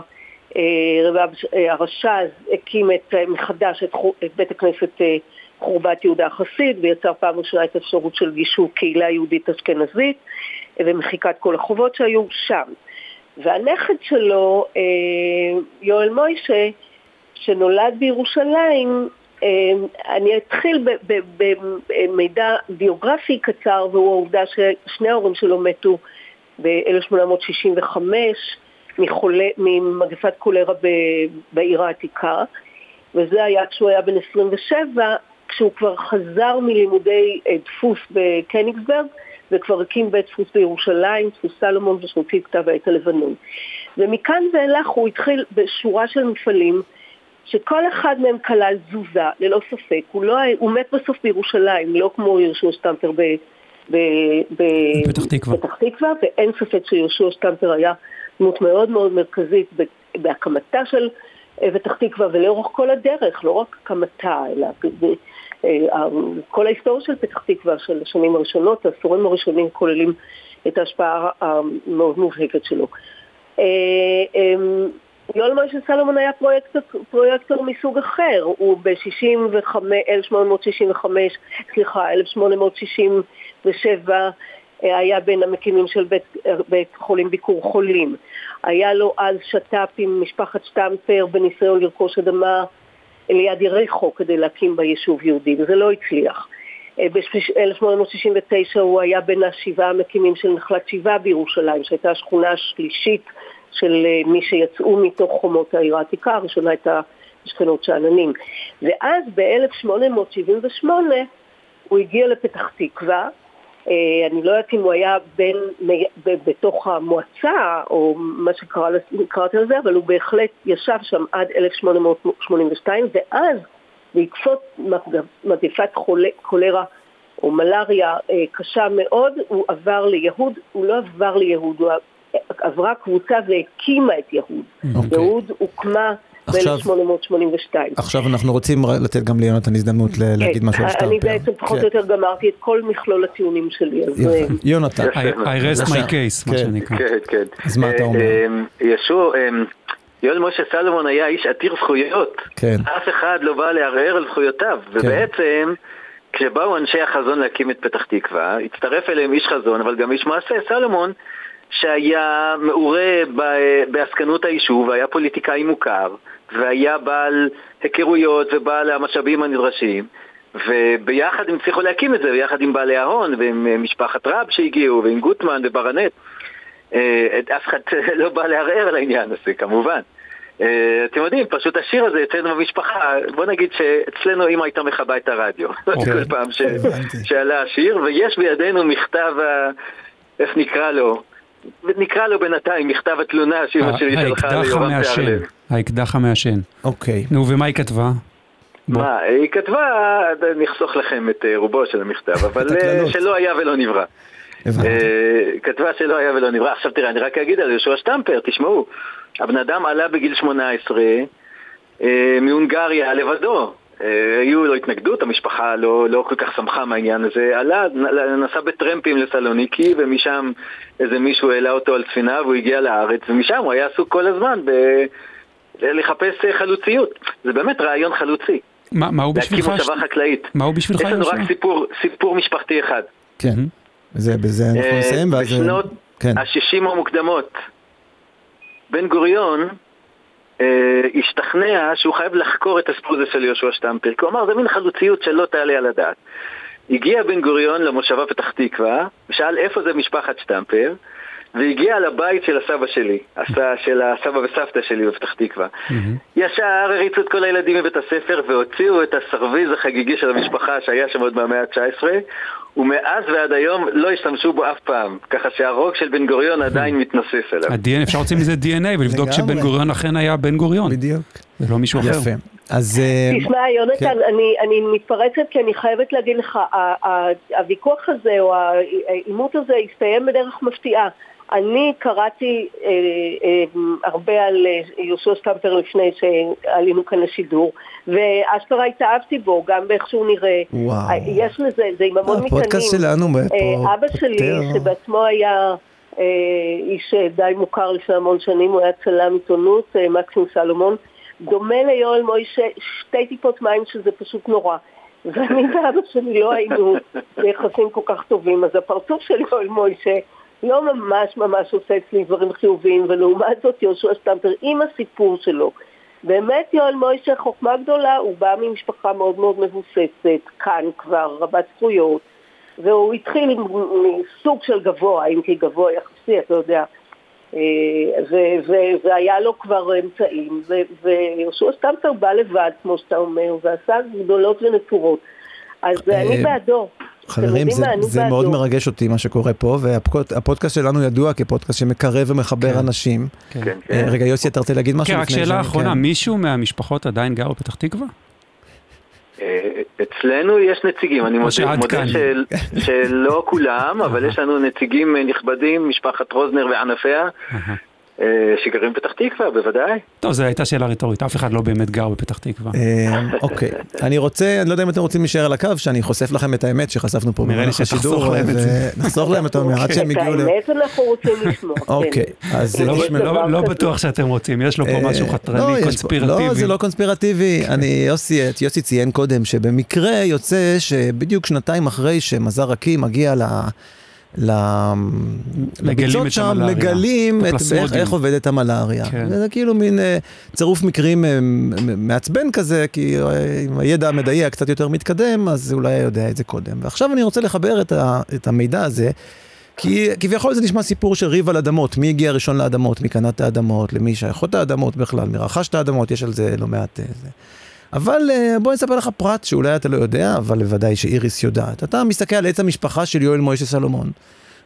אה, הרש"ז הקים את, מחדש את, את בית הכנסת חורבת יהודה החסיד ויצר פעם ראשונה את האפשרות של יישוב קהילה יהודית אשכנזית ומחיקת כל החובות שהיו שם. והנכד שלו, אה, יואל מוישה, שנולד בירושלים, אה, אני אתחיל במידע ביוגרפי קצר, והוא העובדה ששני ההורים שלו מתו ב-1865 ממגפת קולרה בעיר העתיקה, וזה היה כשהוא היה בן 27, כשהוא כבר חזר מלימודי אה, דפוס בקניגסברג, וכבר הקים בית דפוס בירושלים, דפוס סלומון ושמוציא כתב העת הלבנון. ומכאן ואילך הוא התחיל בשורה של מפעלים שכל אחד מהם כלל תזוזה, ללא ספק. הוא, לא, הוא מת בסוף בירושלים, לא כמו יהושע שטמפר ב, ב, ב, בפתח תקווה. תקווה, ואין ספק שיהושע שטמפר היה דמות מאוד מאוד מרכזית בהקמתה של פתח תקווה ולאורך כל הדרך, לא רק הקמתה, אלא אה, כל ההיסטוריה של פתח תקווה של השנים הראשונות, העשורים הראשונים כוללים את ההשפעה המאוד מובהקת שלו. אה, אמ, יואל מוישה סלומון היה פרויקטור, פרויקטור מסוג אחר, הוא ב-1865, סליחה, 1867 אה, היה בין המקימים של בית, בית חולים ביקור חולים. היה לו אז שת"פ עם משפחת שטמפר בניסיון לרכוש אדמה ליד ירחו כדי להקים בה יישוב יהודי, וזה לא הצליח. אה, ב-1869 הוא היה בין השבעה המקימים של נחלת שבעה בירושלים, שהייתה השכונה השלישית של אה, מי שיצאו מתוך חומות העיר העתיקה, הראשונה הייתה שכנות שאננים. ואז ב-1878 הוא הגיע לפתח תקווה, אני לא יודעת אם הוא היה בין, בתוך המועצה או מה שקראתי לזה, אבל הוא בהחלט ישב שם עד 1882 ואז בעקבות מגפת קולרה או מלאריה קשה מאוד, הוא עבר ליהוד, הוא לא עבר ליהוד, הוא עברה קבוצה והקימה את יהוד. Okay. אוקיי. יהוד הוקמה ב-1882. עכשיו אנחנו רוצים לתת גם ליונתן הזדמנות כן, להגיד משהו על שטמפר. אני בעצם פחות או כן. יותר גמרתי את כל מכלול הטיעונים שלי. אה, יונתן. I rest my case, מה שנקרא. כן, כן. אז מה אתה אומר? אה, אה, ישוע, יואל משה סלומון היה איש עתיר זכויות. כן. אף אחד לא בא לערער על זכויותיו. ובעצם... כשבאו אנשי החזון להקים את פתח תקווה, הצטרף אליהם איש חזון, אבל גם איש מעשה, סלומון, שהיה מעורה בעסקנות היישוב, והיה פוליטיקאי מוכר, והיה בעל היכרויות ובעל המשאבים הנדרשים, וביחד הם הצליחו להקים את זה, ביחד עם בעלי ההון, ועם אה, משפחת רב שהגיעו, ועם גוטמן וברנט. אה, אף אחד לא בא לערער על העניין הזה, כמובן. אה, אתם יודעים, פשוט השיר הזה אצלנו במשפחה, בוא נגיד שאצלנו אמא הייתה מכבה את הרדיו, אוקיי. כל פעם שעלה השיר, ויש בידינו מכתב, איך נקרא לו? נקרא לו בינתיים מכתב התלונה שאמא שלי שלחה ליורם תיארלב. האקדח המעשן. אוקיי. נו, ומה היא כתבה? מה, היא כתבה, נחסוך לכם את אה, רובו של המכתב, אבל אה, שלא היה ולא נברא. כתבה שלא היה ולא נברא. עכשיו תראה, אני רק אגיד על יהושע שטמפר, תשמעו. הבן אדם עלה בגיל 18 אה, מהונגריה לבדו. אה, היו לו התנגדות, המשפחה לא, לא כל כך שמחה מהעניין הזה. עלה, נסע בטרמפים לסלוניקי, ומשם איזה מישהו העלה אותו על ספינה והוא הגיע לארץ, ומשם הוא היה עסוק כל הזמן ב... לחפש חלוציות. זה באמת רעיון חלוצי. מה, מה הוא בשבילך? להקים מושבה חקלאית. מה הוא בשבילך? יש לנו רק סיפור, סיפור משפחתי אחד. כן, זה, בזה אנחנו אה, נסיים ואז... בשנות כן. ה-60 המוקדמות בן גוריון אה, השתכנע שהוא חייב לחקור את הסיפור הזה של יהושע שטמפר, כי הוא אמר, זה מין חלוציות שלא תעלה על הדעת. הגיע בן גוריון למושבה פתח תקווה, ושאל איפה זה משפחת שטמפר, והגיע לבית של הסבא שלי, של הסבא וסבתא שלי בפתח תקווה. Mm-hmm. ישר הריצו את כל הילדים מבית הספר והוציאו את הסרוויז החגיגי של המשפחה שהיה שם עוד מהמאה ה-19, ומאז ועד היום לא השתמשו בו אף פעם, ככה שהרוג של בן גוריון עדיין מתנוסס אליו. ה-DNA, אפשר להוציא מזה DNA ולבדוק שבן גוריון אכן היה בן גוריון. בדיוק. זה לא מישהו אחר. יפה. אז... אה, תשמע, יונתן, כן. אני, אני מתפרצת כי אני חייבת להגיד לך, הוויכוח הזה או העימות הזה הסתיים בדרך מפתיעה. אני קראתי אה, אה, הרבה על אה, יהושע סטמפר לפני שעלינו כאן לשידור, ואשכרה התאהבתי בו, גם באיך שהוא נראה. וואו. יש לזה, זה עם המון מטענים. הפודקאסט שלנו פה... אה, אבא שלי, שבעצמו היה אה, איש די מוכר לפני המון שנים, הוא היה צלם עיתונות, אה, מקסים סלומון, דומה ליואל מוישה, שתי טיפות מים שזה פשוט נורא. ואני ואבא שלי לא היינו ביחסים כל כך טובים, אז הפרצוף של יואל מוישה לא ממש ממש עושה אצלי דברים חיוביים, ולעומת זאת יהושע סטמפר עם הסיפור שלו. באמת יואל מוישה חוכמה גדולה, הוא בא ממשפחה מאוד מאוד מבוססת, כאן כבר, רבת זכויות, והוא התחיל מסוג של גבוה, אם כי גבוה יחסי, אתה יודע, אה, והיה לו כבר אמצעים, ויהושע סטמפר בא לבד, כמו שאתה אומר, ועשה גדולות ונצורות. אז אני אה, בעדו. חברים, זה, זה מאוד מרגש אותי מה שקורה פה, והפודקאסט שלנו ידוע כפודקאסט שמקרב ומחבר כן. אנשים. כן. כן. כן. רגע, יוסי, אתה רוצה להגיד משהו? כן, רק שאלה אחרונה, כן. מישהו מהמשפחות עדיין גר בפתח תקווה? אה, אצלנו יש נציגים, אני מודה, מודה של, שלא כולם, אבל יש לנו נציגים נכבדים, משפחת רוזנר וענפיה, אה, שגרים בפתח תקווה, בוודאי. טוב, זו הייתה שאלה רטורית, אף אחד לא באמת גר בפתח תקווה. אה, אוקיי, אני רוצה, אני לא יודע אם אתם רוצים להישאר על הקו, שאני חוסף לכם את האמת שחשפנו פה במהלך השידור. נראה לי שתחסוך להם את זה. נחסוך להם את האמת, עד שהם הגיעו ל... את האמת אנחנו רוצים לשמוע. אוקיי, אז לא, לא בטוח שאתם רוצים, יש לו פה אה, משהו חתרני, לא, קונספירטיבי. לא, זה לא קונספירטיבי. אני, יוסי ציין קודם, שבמקרה יוצא שבדיוק שנתיים אחרי שמזר רקים מגיע ל... לביצות שם, מגלים את איך, איך עובדת המלאריה. כן. זה כאילו מין uh, צירוף מקרים uh, מעצבן כזה, כי uh, אם הידע המדעי קצת יותר מתקדם, אז אולי היה יודע את זה קודם. ועכשיו אני רוצה לחבר את, ה, את המידע הזה. כי כביכול זה נשמע סיפור של ריב על אדמות, מי הגיע ראשון לאדמות, מי קנה את האדמות, למי שייכות האדמות בכלל, מי רכש את האדמות, יש על זה לא מעט... זה. אבל אה, בוא נספר לך פרט שאולי אתה לא יודע, אבל בוודאי שאיריס יודעת. אתה מסתכל על עץ המשפחה של יואל מוישה סלומון.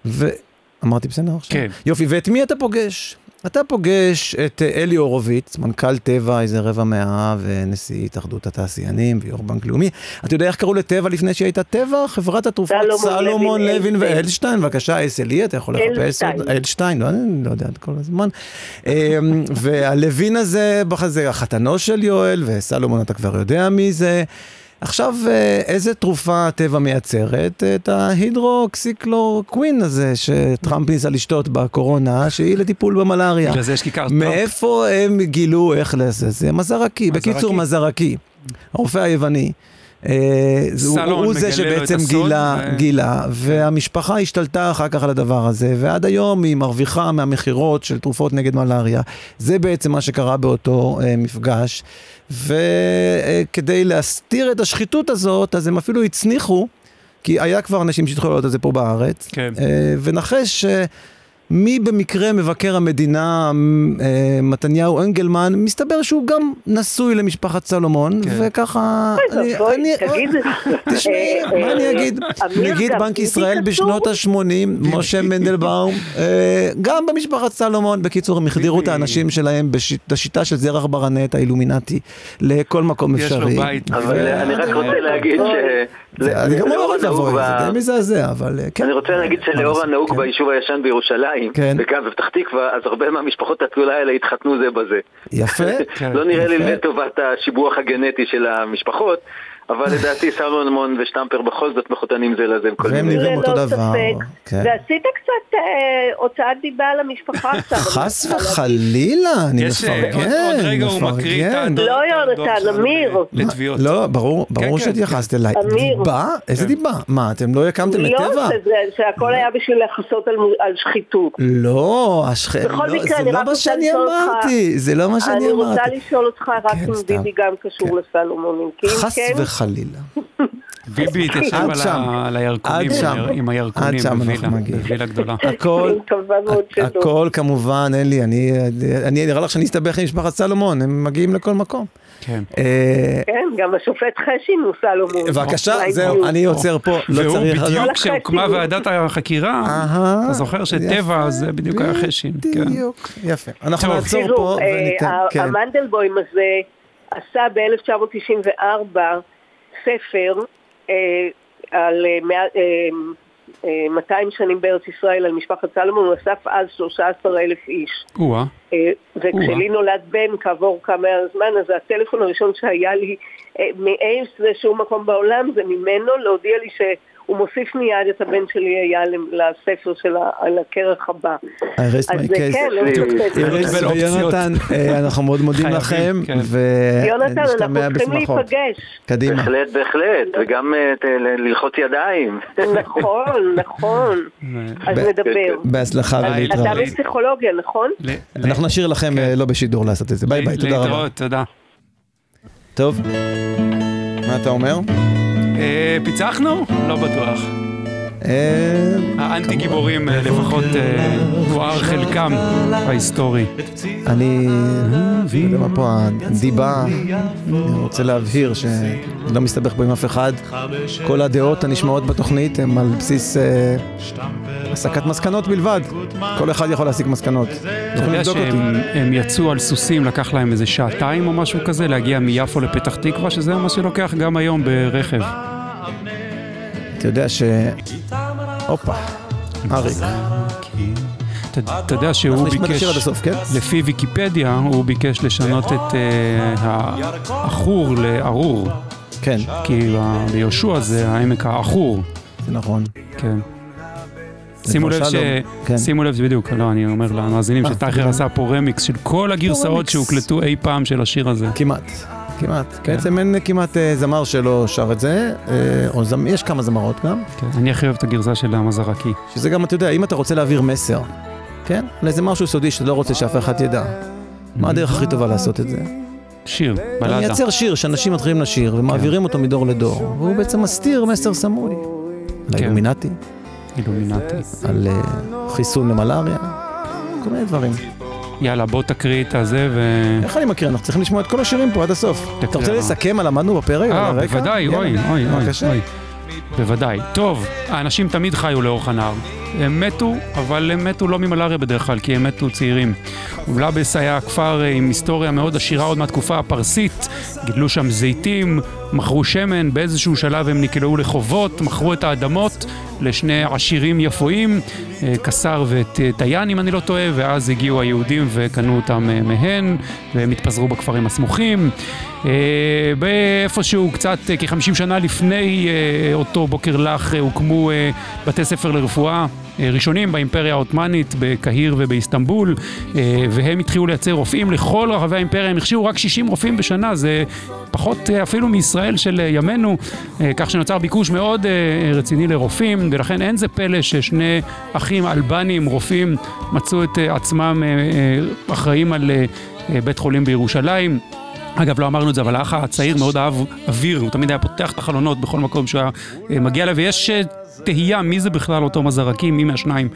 ואמרתי בסדר עכשיו? כן. יופי, ואת מי אתה פוגש? אתה פוגש את אה, אלי הורוביץ, מנכ"ל טבע איזה רבע מאה ונשיא התאחדות התעשיינים ויו"ר בנק לאומי. אתה יודע איך קראו לטבע לפני שהיא הייתה טבע? חברת התרופות סלומון, לוין, אלשטיין. ואלשטיין, בבקשה, אס.אל.אי, אתה יכול לחפש. עוד, אלשטיין, לא, אני לא יודע כל הזמן. אמ, והלוין הזה, זה החתנו של יואל, וסלומון אתה כבר יודע מי זה. עכשיו, אה, איזה תרופה הטבע מייצרת? את ההידרוקסיקלורקווין הזה, שטראמפ ניסה לשתות בקורונה, שהיא לטיפול במלאריה. בגלל זה יש כיכר טראמפ. מאיפה הם גילו איך לזה? זה מזרקי, בקיצור מזרקי. הרופא היווני. אה, הוא- הוא זה שבעצם גילה, ו- גילה, והמשפחה השתלטה אחר כך על הדבר הזה, ועד היום היא מרוויחה מהמכירות של תרופות נגד מלאריה. זה בעצם מה שקרה באותו אה, מפגש, וכדי להסתיר את השחיתות הזאת, אז הם אפילו הצניחו, כי היה כבר אנשים שהתחילו לעלות את זה פה בארץ, כן. אה, ונחש אה, מי במקרה מבקר המדינה, אה, מתניהו אנגלמן, מסתבר שהוא גם נשוי למשפחת סלומון, כן. וככה... אוי אני- ואבוי, אני- תגיד, תשמעי, אה, מה אני אגיד? אמיר, נגיד בנק ישראל? בשנות ה-80, משה מנדלבאום, אה, גם במשפחת סלומון, בקיצור, הם החדירו את. האנשים שלהם בשיט- בשיטה של זרח ברנט, האילומינטי, לכל מקום יש לו אפשרי. בית. אבל אה, אני רק רוצה להגיד ש... זה- אני גם לאור אומר את זה, די מזעזע, אבל אה, כן. אני רוצה להגיד שלאור הנהוג כן. ביישוב הישן בירושלים, כן. וגם בפתח תקווה, אז הרבה מהמשפחות האצולה האלה התחתנו זה בזה. יפה. כן. לא נראה לי יפה. לטובת השיבוח הגנטי של המשפחות, אבל לדעתי סלומון ושטמפר בכל זאת מחותנים זה לזה. והם נראים אותו ללא דבר. כן. ועשית קצת אה, הוצאת דיבה על המשפחה עכשיו. חס להגיד. וחלילה, אני אה, מפרגן, עוד- רגע הוא מקריא את לא, יונתן, אמיר. לתביעות. לא, ברור, ברור כן, שהתייחסת אליי. דיבה? איזה דיבה? מה, אתם לא הקמתם את לא, טבע? שהכל היה בשביל לכסות על שחיתות. לא, לא, זה אני לא מה שאני אמרתי, זה לא מה שאני אני רוצה אמרתי. לשאול אותך רק כן, אם. ביבי גם קשור לסלומונים. חס כן, וחלילה. ביבי התיישב על הירקונים, עד שם. עם הירקונים עד שם בווילה, אנחנו מגיעים. בווילה גדולה. הכל. הכל כמובן, אין לי, אני, נראה לך שאני אסתבך עם משפחת סלומון, הם מגיעים לכל מקום. כן. אה, כן, גם השופט חשין הוא סלומון. בבקשה, זהו. אני עוצר פה, לא והוא צריך... בדיוק כשהוקמה. ועדת החקירה, אהה, אתה זוכר שטבע זה בדיוק היה חשין. כן. בדיוק, יפה. אנחנו. נעצור פה אה, וניתן, כן. המנדלבוים הזה עשה ב-1994 ספר אה, על אה, מאה- אה, אה, 200 שנים בארץ ישראל על משפחת סלומון, הוא אסף אז 13 אלף איש. או-אה. אה, וכשלי נולד בן כעבור כמה זמן, אז הטלפון הראשון שהיה לי אה, מאיזשהו מקום בעולם זה ממנו להודיע לי שהוא מוסיף מיד את הבן שלי היה לספר של ה- על הכרך הבא. אז. כן, לא. איריס לקבל אופציות. ויונתן, אה, אנחנו מאוד מודים לכם, כן. יונתן, אנחנו ונשתמע צריכים בשמחות. להיפגש. קדימה. בהחלט, בהחלט, וגם אה, ללחוץ ידיים. נכון, נכון. אז נדבר. בהצלחה. אתה ולהתראות. מפסיכולוגיה, נכון? ל- ל- אנחנו נשאיר לכם אה, לא בשידור לעשות את זה. ביי ביי, תודה רבה. להתראות, תודה. טוב, מה אתה אומר? אה, פיצחנו? לא בטוח. אה, האנטי גיבורים אה, לפחות אה, תואר חלקם ההיסטורי. אני, לא יודע מה פה הדיבה, אני רוצה להבהיר שאני לא מסתבך פה עם אף אחד. כל הדעות הנשמעות בתוכנית הן על בסיס אה, הסקת מסקנות בלבד. כל אחד יכול להסיק מסקנות. אתה יודע. שהם הם יצאו על סוסים, לקח להם איזה שעתיים או משהו כזה, להגיע מיפו לפתח תקווה, שזה מה שלוקח גם היום ברכב. אתה יודע ש... הופה, אריק. אתה יודע שהוא ביקש, הסוף, כן? לפי ויקיפדיה, הוא ביקש לשנות את אה, העכור לארור, כן, כי ביהושע זה העמק העכור, זה נכון. כן. שימו לב ש... כן. שימו לב, בדיוק, לא, אני אומר למאזינים אה, שטייכר. עשה פה רמיקס של כל הגרסאות. שהוקלטו אי פעם של השיר הזה. כמעט, כמעט. כן. בעצם אין כמעט אה, זמר שלא שר את זה, אה, או זמ... יש כמה זמרות גם, כן, אני הכי אוהב את הגרסה של המזרקי. שזה גם, אתה יודע, אם אתה רוצה להעביר מסר, כן? על איזה משהו סודי שאתה לא רוצה שאף אחד ידע. מה הדרך הכי טובה לעשות את זה? שיר, אתה בלדה. מייצר שיר שאנשים מתחילים לשיר ומעבירים אותו מדור לדור, והוא בעצם מסתיר מסר סמוי. על כן. האילומינטי, אילומינטי. על אה, חיסון למלאריה, כל מיני דברים. יאללה, בוא תקריא את הזה ו... איך אני מקריא? אנחנו צריכים לשמוע את כל השירים פה עד הסוף. אתה רוצה לסכם מה למדנו בפרק? אה, בוודאי, אוי, אוי, אוי. בוודאי. טוב, האנשים תמיד חיו לאורך הנהר. הם מתו, אבל הם מתו לא ממלאריה בדרך כלל, כי הם מתו צעירים. אובלבס היה כפר עם היסטוריה מאוד עשירה עוד מהתקופה הפרסית, גידלו שם זיתים, מכרו שמן, באיזשהו שלב הם נקלעו לחובות, מכרו את האדמות לשני עשירים יפואים, אה, קסר וטיין אם אני לא טועה, ואז הגיעו היהודים וקנו אותם אה, מהן, והם התפזרו בכפרים הסמוכים. אה, באיפשהו קצת כ-50 שנה לפני אותו בוקר לך הוקמו בתי ספר לרפואה ראשונים באימפריה העות'מאנית, בקהיר ובאיסטנבול, והם התחילו לייצר רופאים לכל רחבי האימפריה, הם הכשירו רק 60 רופאים בשנה, זה פחות אפילו מישראל של ימינו, כך שנוצר ביקוש מאוד רציני לרופאים, ולכן אין זה פלא ששני אחים אלבנים, רופאים, מצאו את עצמם אחראים על בית חולים בירושלים. אגב, לא אמרנו את זה, אבל האח הצעיר מאוד אהב אוויר, הוא תמיד היה פותח את החלונות בכל מקום שהיה מגיע אליו, ויש תהייה מי זה בכלל אותו מזרקים, מי מהשניים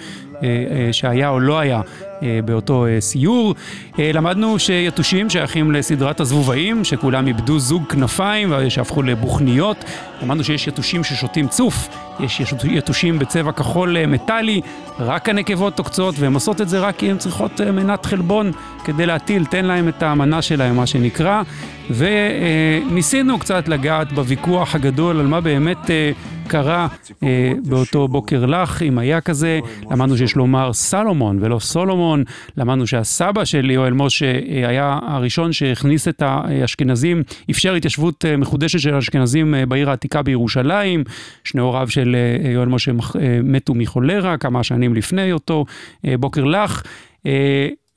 שהיה או לא היה אה, באותו סיור. למדנו שיתושים שייכים לסדרת הזבובאים, שכולם איבדו זוג כנפיים ושהפכו לבוכניות. למדנו שיש יתושים ששותים צוף, יש יתושים בצבע כחול מטאלי, רק הנקבות עוקצות, והן עושות את זה רק כי הן צריכות מנת חלבון כדי להטיל, תן להם את המנה שלהם, מה שנקרא. וניסינו קצת לגעת בוויכוח הגדול על מה באמת קרה אה, באותו בוקר לך, אם היה כזה. למדנו שיש לומר סלומון ולא סולומון. למדנו שהסבא של יואל משה אה, היה הראשון שהכניס את האשכנזים, אפשר התיישבות אה, מחודשת של האשכנזים אה, בעיר העתיקה בירושלים. שני הוריו של יואל משה מתו מחולרה כמה שנים לפני אותו בוקר לך.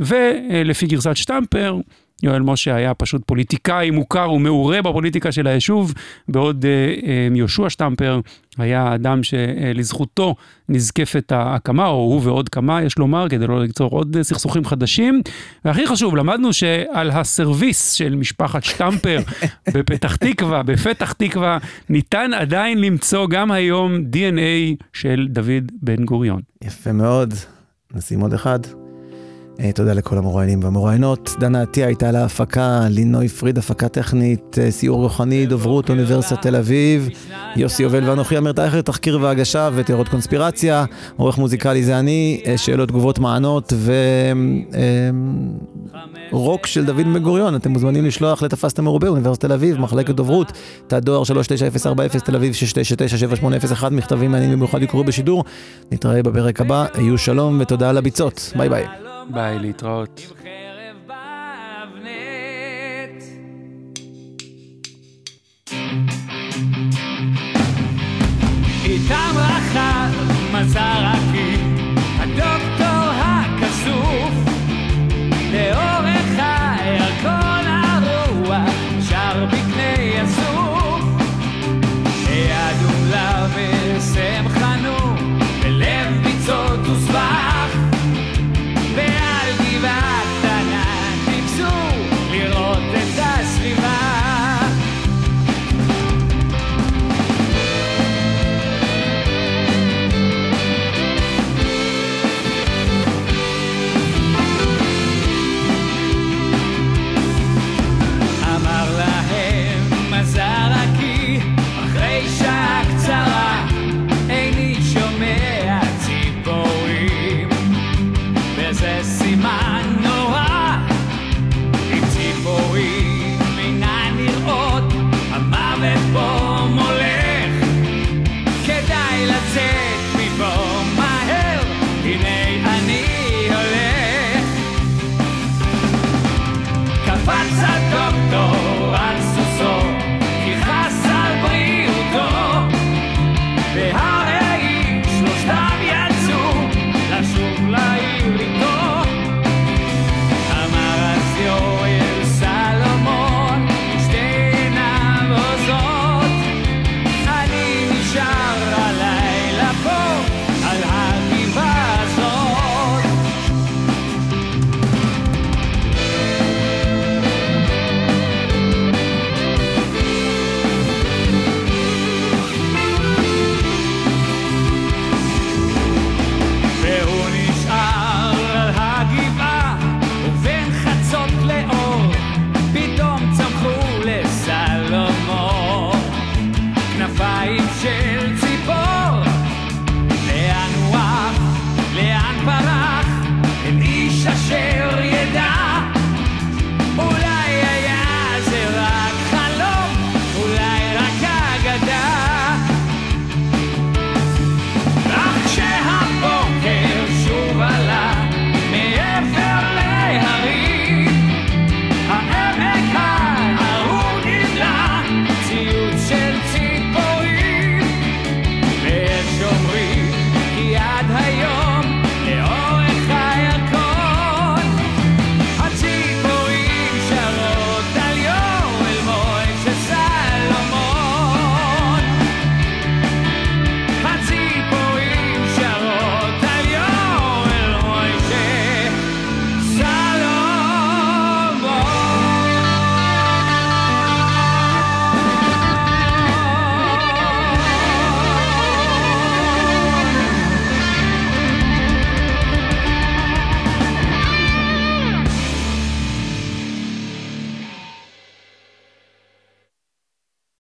ולפי גרסת שטמפר, יואל משה היה פשוט פוליטיקאי מוכר ומעורה בפוליטיקה של היישוב, בעוד אה, אה, יהושע שטמפר היה אדם שלזכותו נזקפת ההקמה, או הוא ועוד כמה, יש לומר, כדי לא ליצור עוד סכסוכים חדשים. והכי חשוב, למדנו שעל הסרוויס של משפחת שטמפר בפתח תקווה, בפתח תקווה, ניתן עדיין למצוא גם היום DNA של דוד בן גוריון. יפה מאוד. נשים עוד אחד. אה, תודה לכל המוראיינים והמוראיינות. דנה עטיה הייתה להפקה, לינוי פריד, הפקה טכנית, אה, סיור רוחני, דוברות אוניברסיטת תל אביב, יוסי יובל ואנוכי אמיר טייכר, תחקיר והגשה ותיאוריות קונספירציה, עורך מוזיקלי זה אני, אה, שאלות, תגובות, מענות ורוק של דוד בן גוריון. אתם מוזמנים לשלוח לתפסת מרובה, אוניברסיטת תל אביב, מחלקת דוברות, תא דואר 39040 תל אביב 6997801, מכתבים מעניינים במיוחד יקרו בשידור. נתראה בפרק הבא, יהיו שלום ותודה על הביצות. ביי ביי. ביי, להתראות.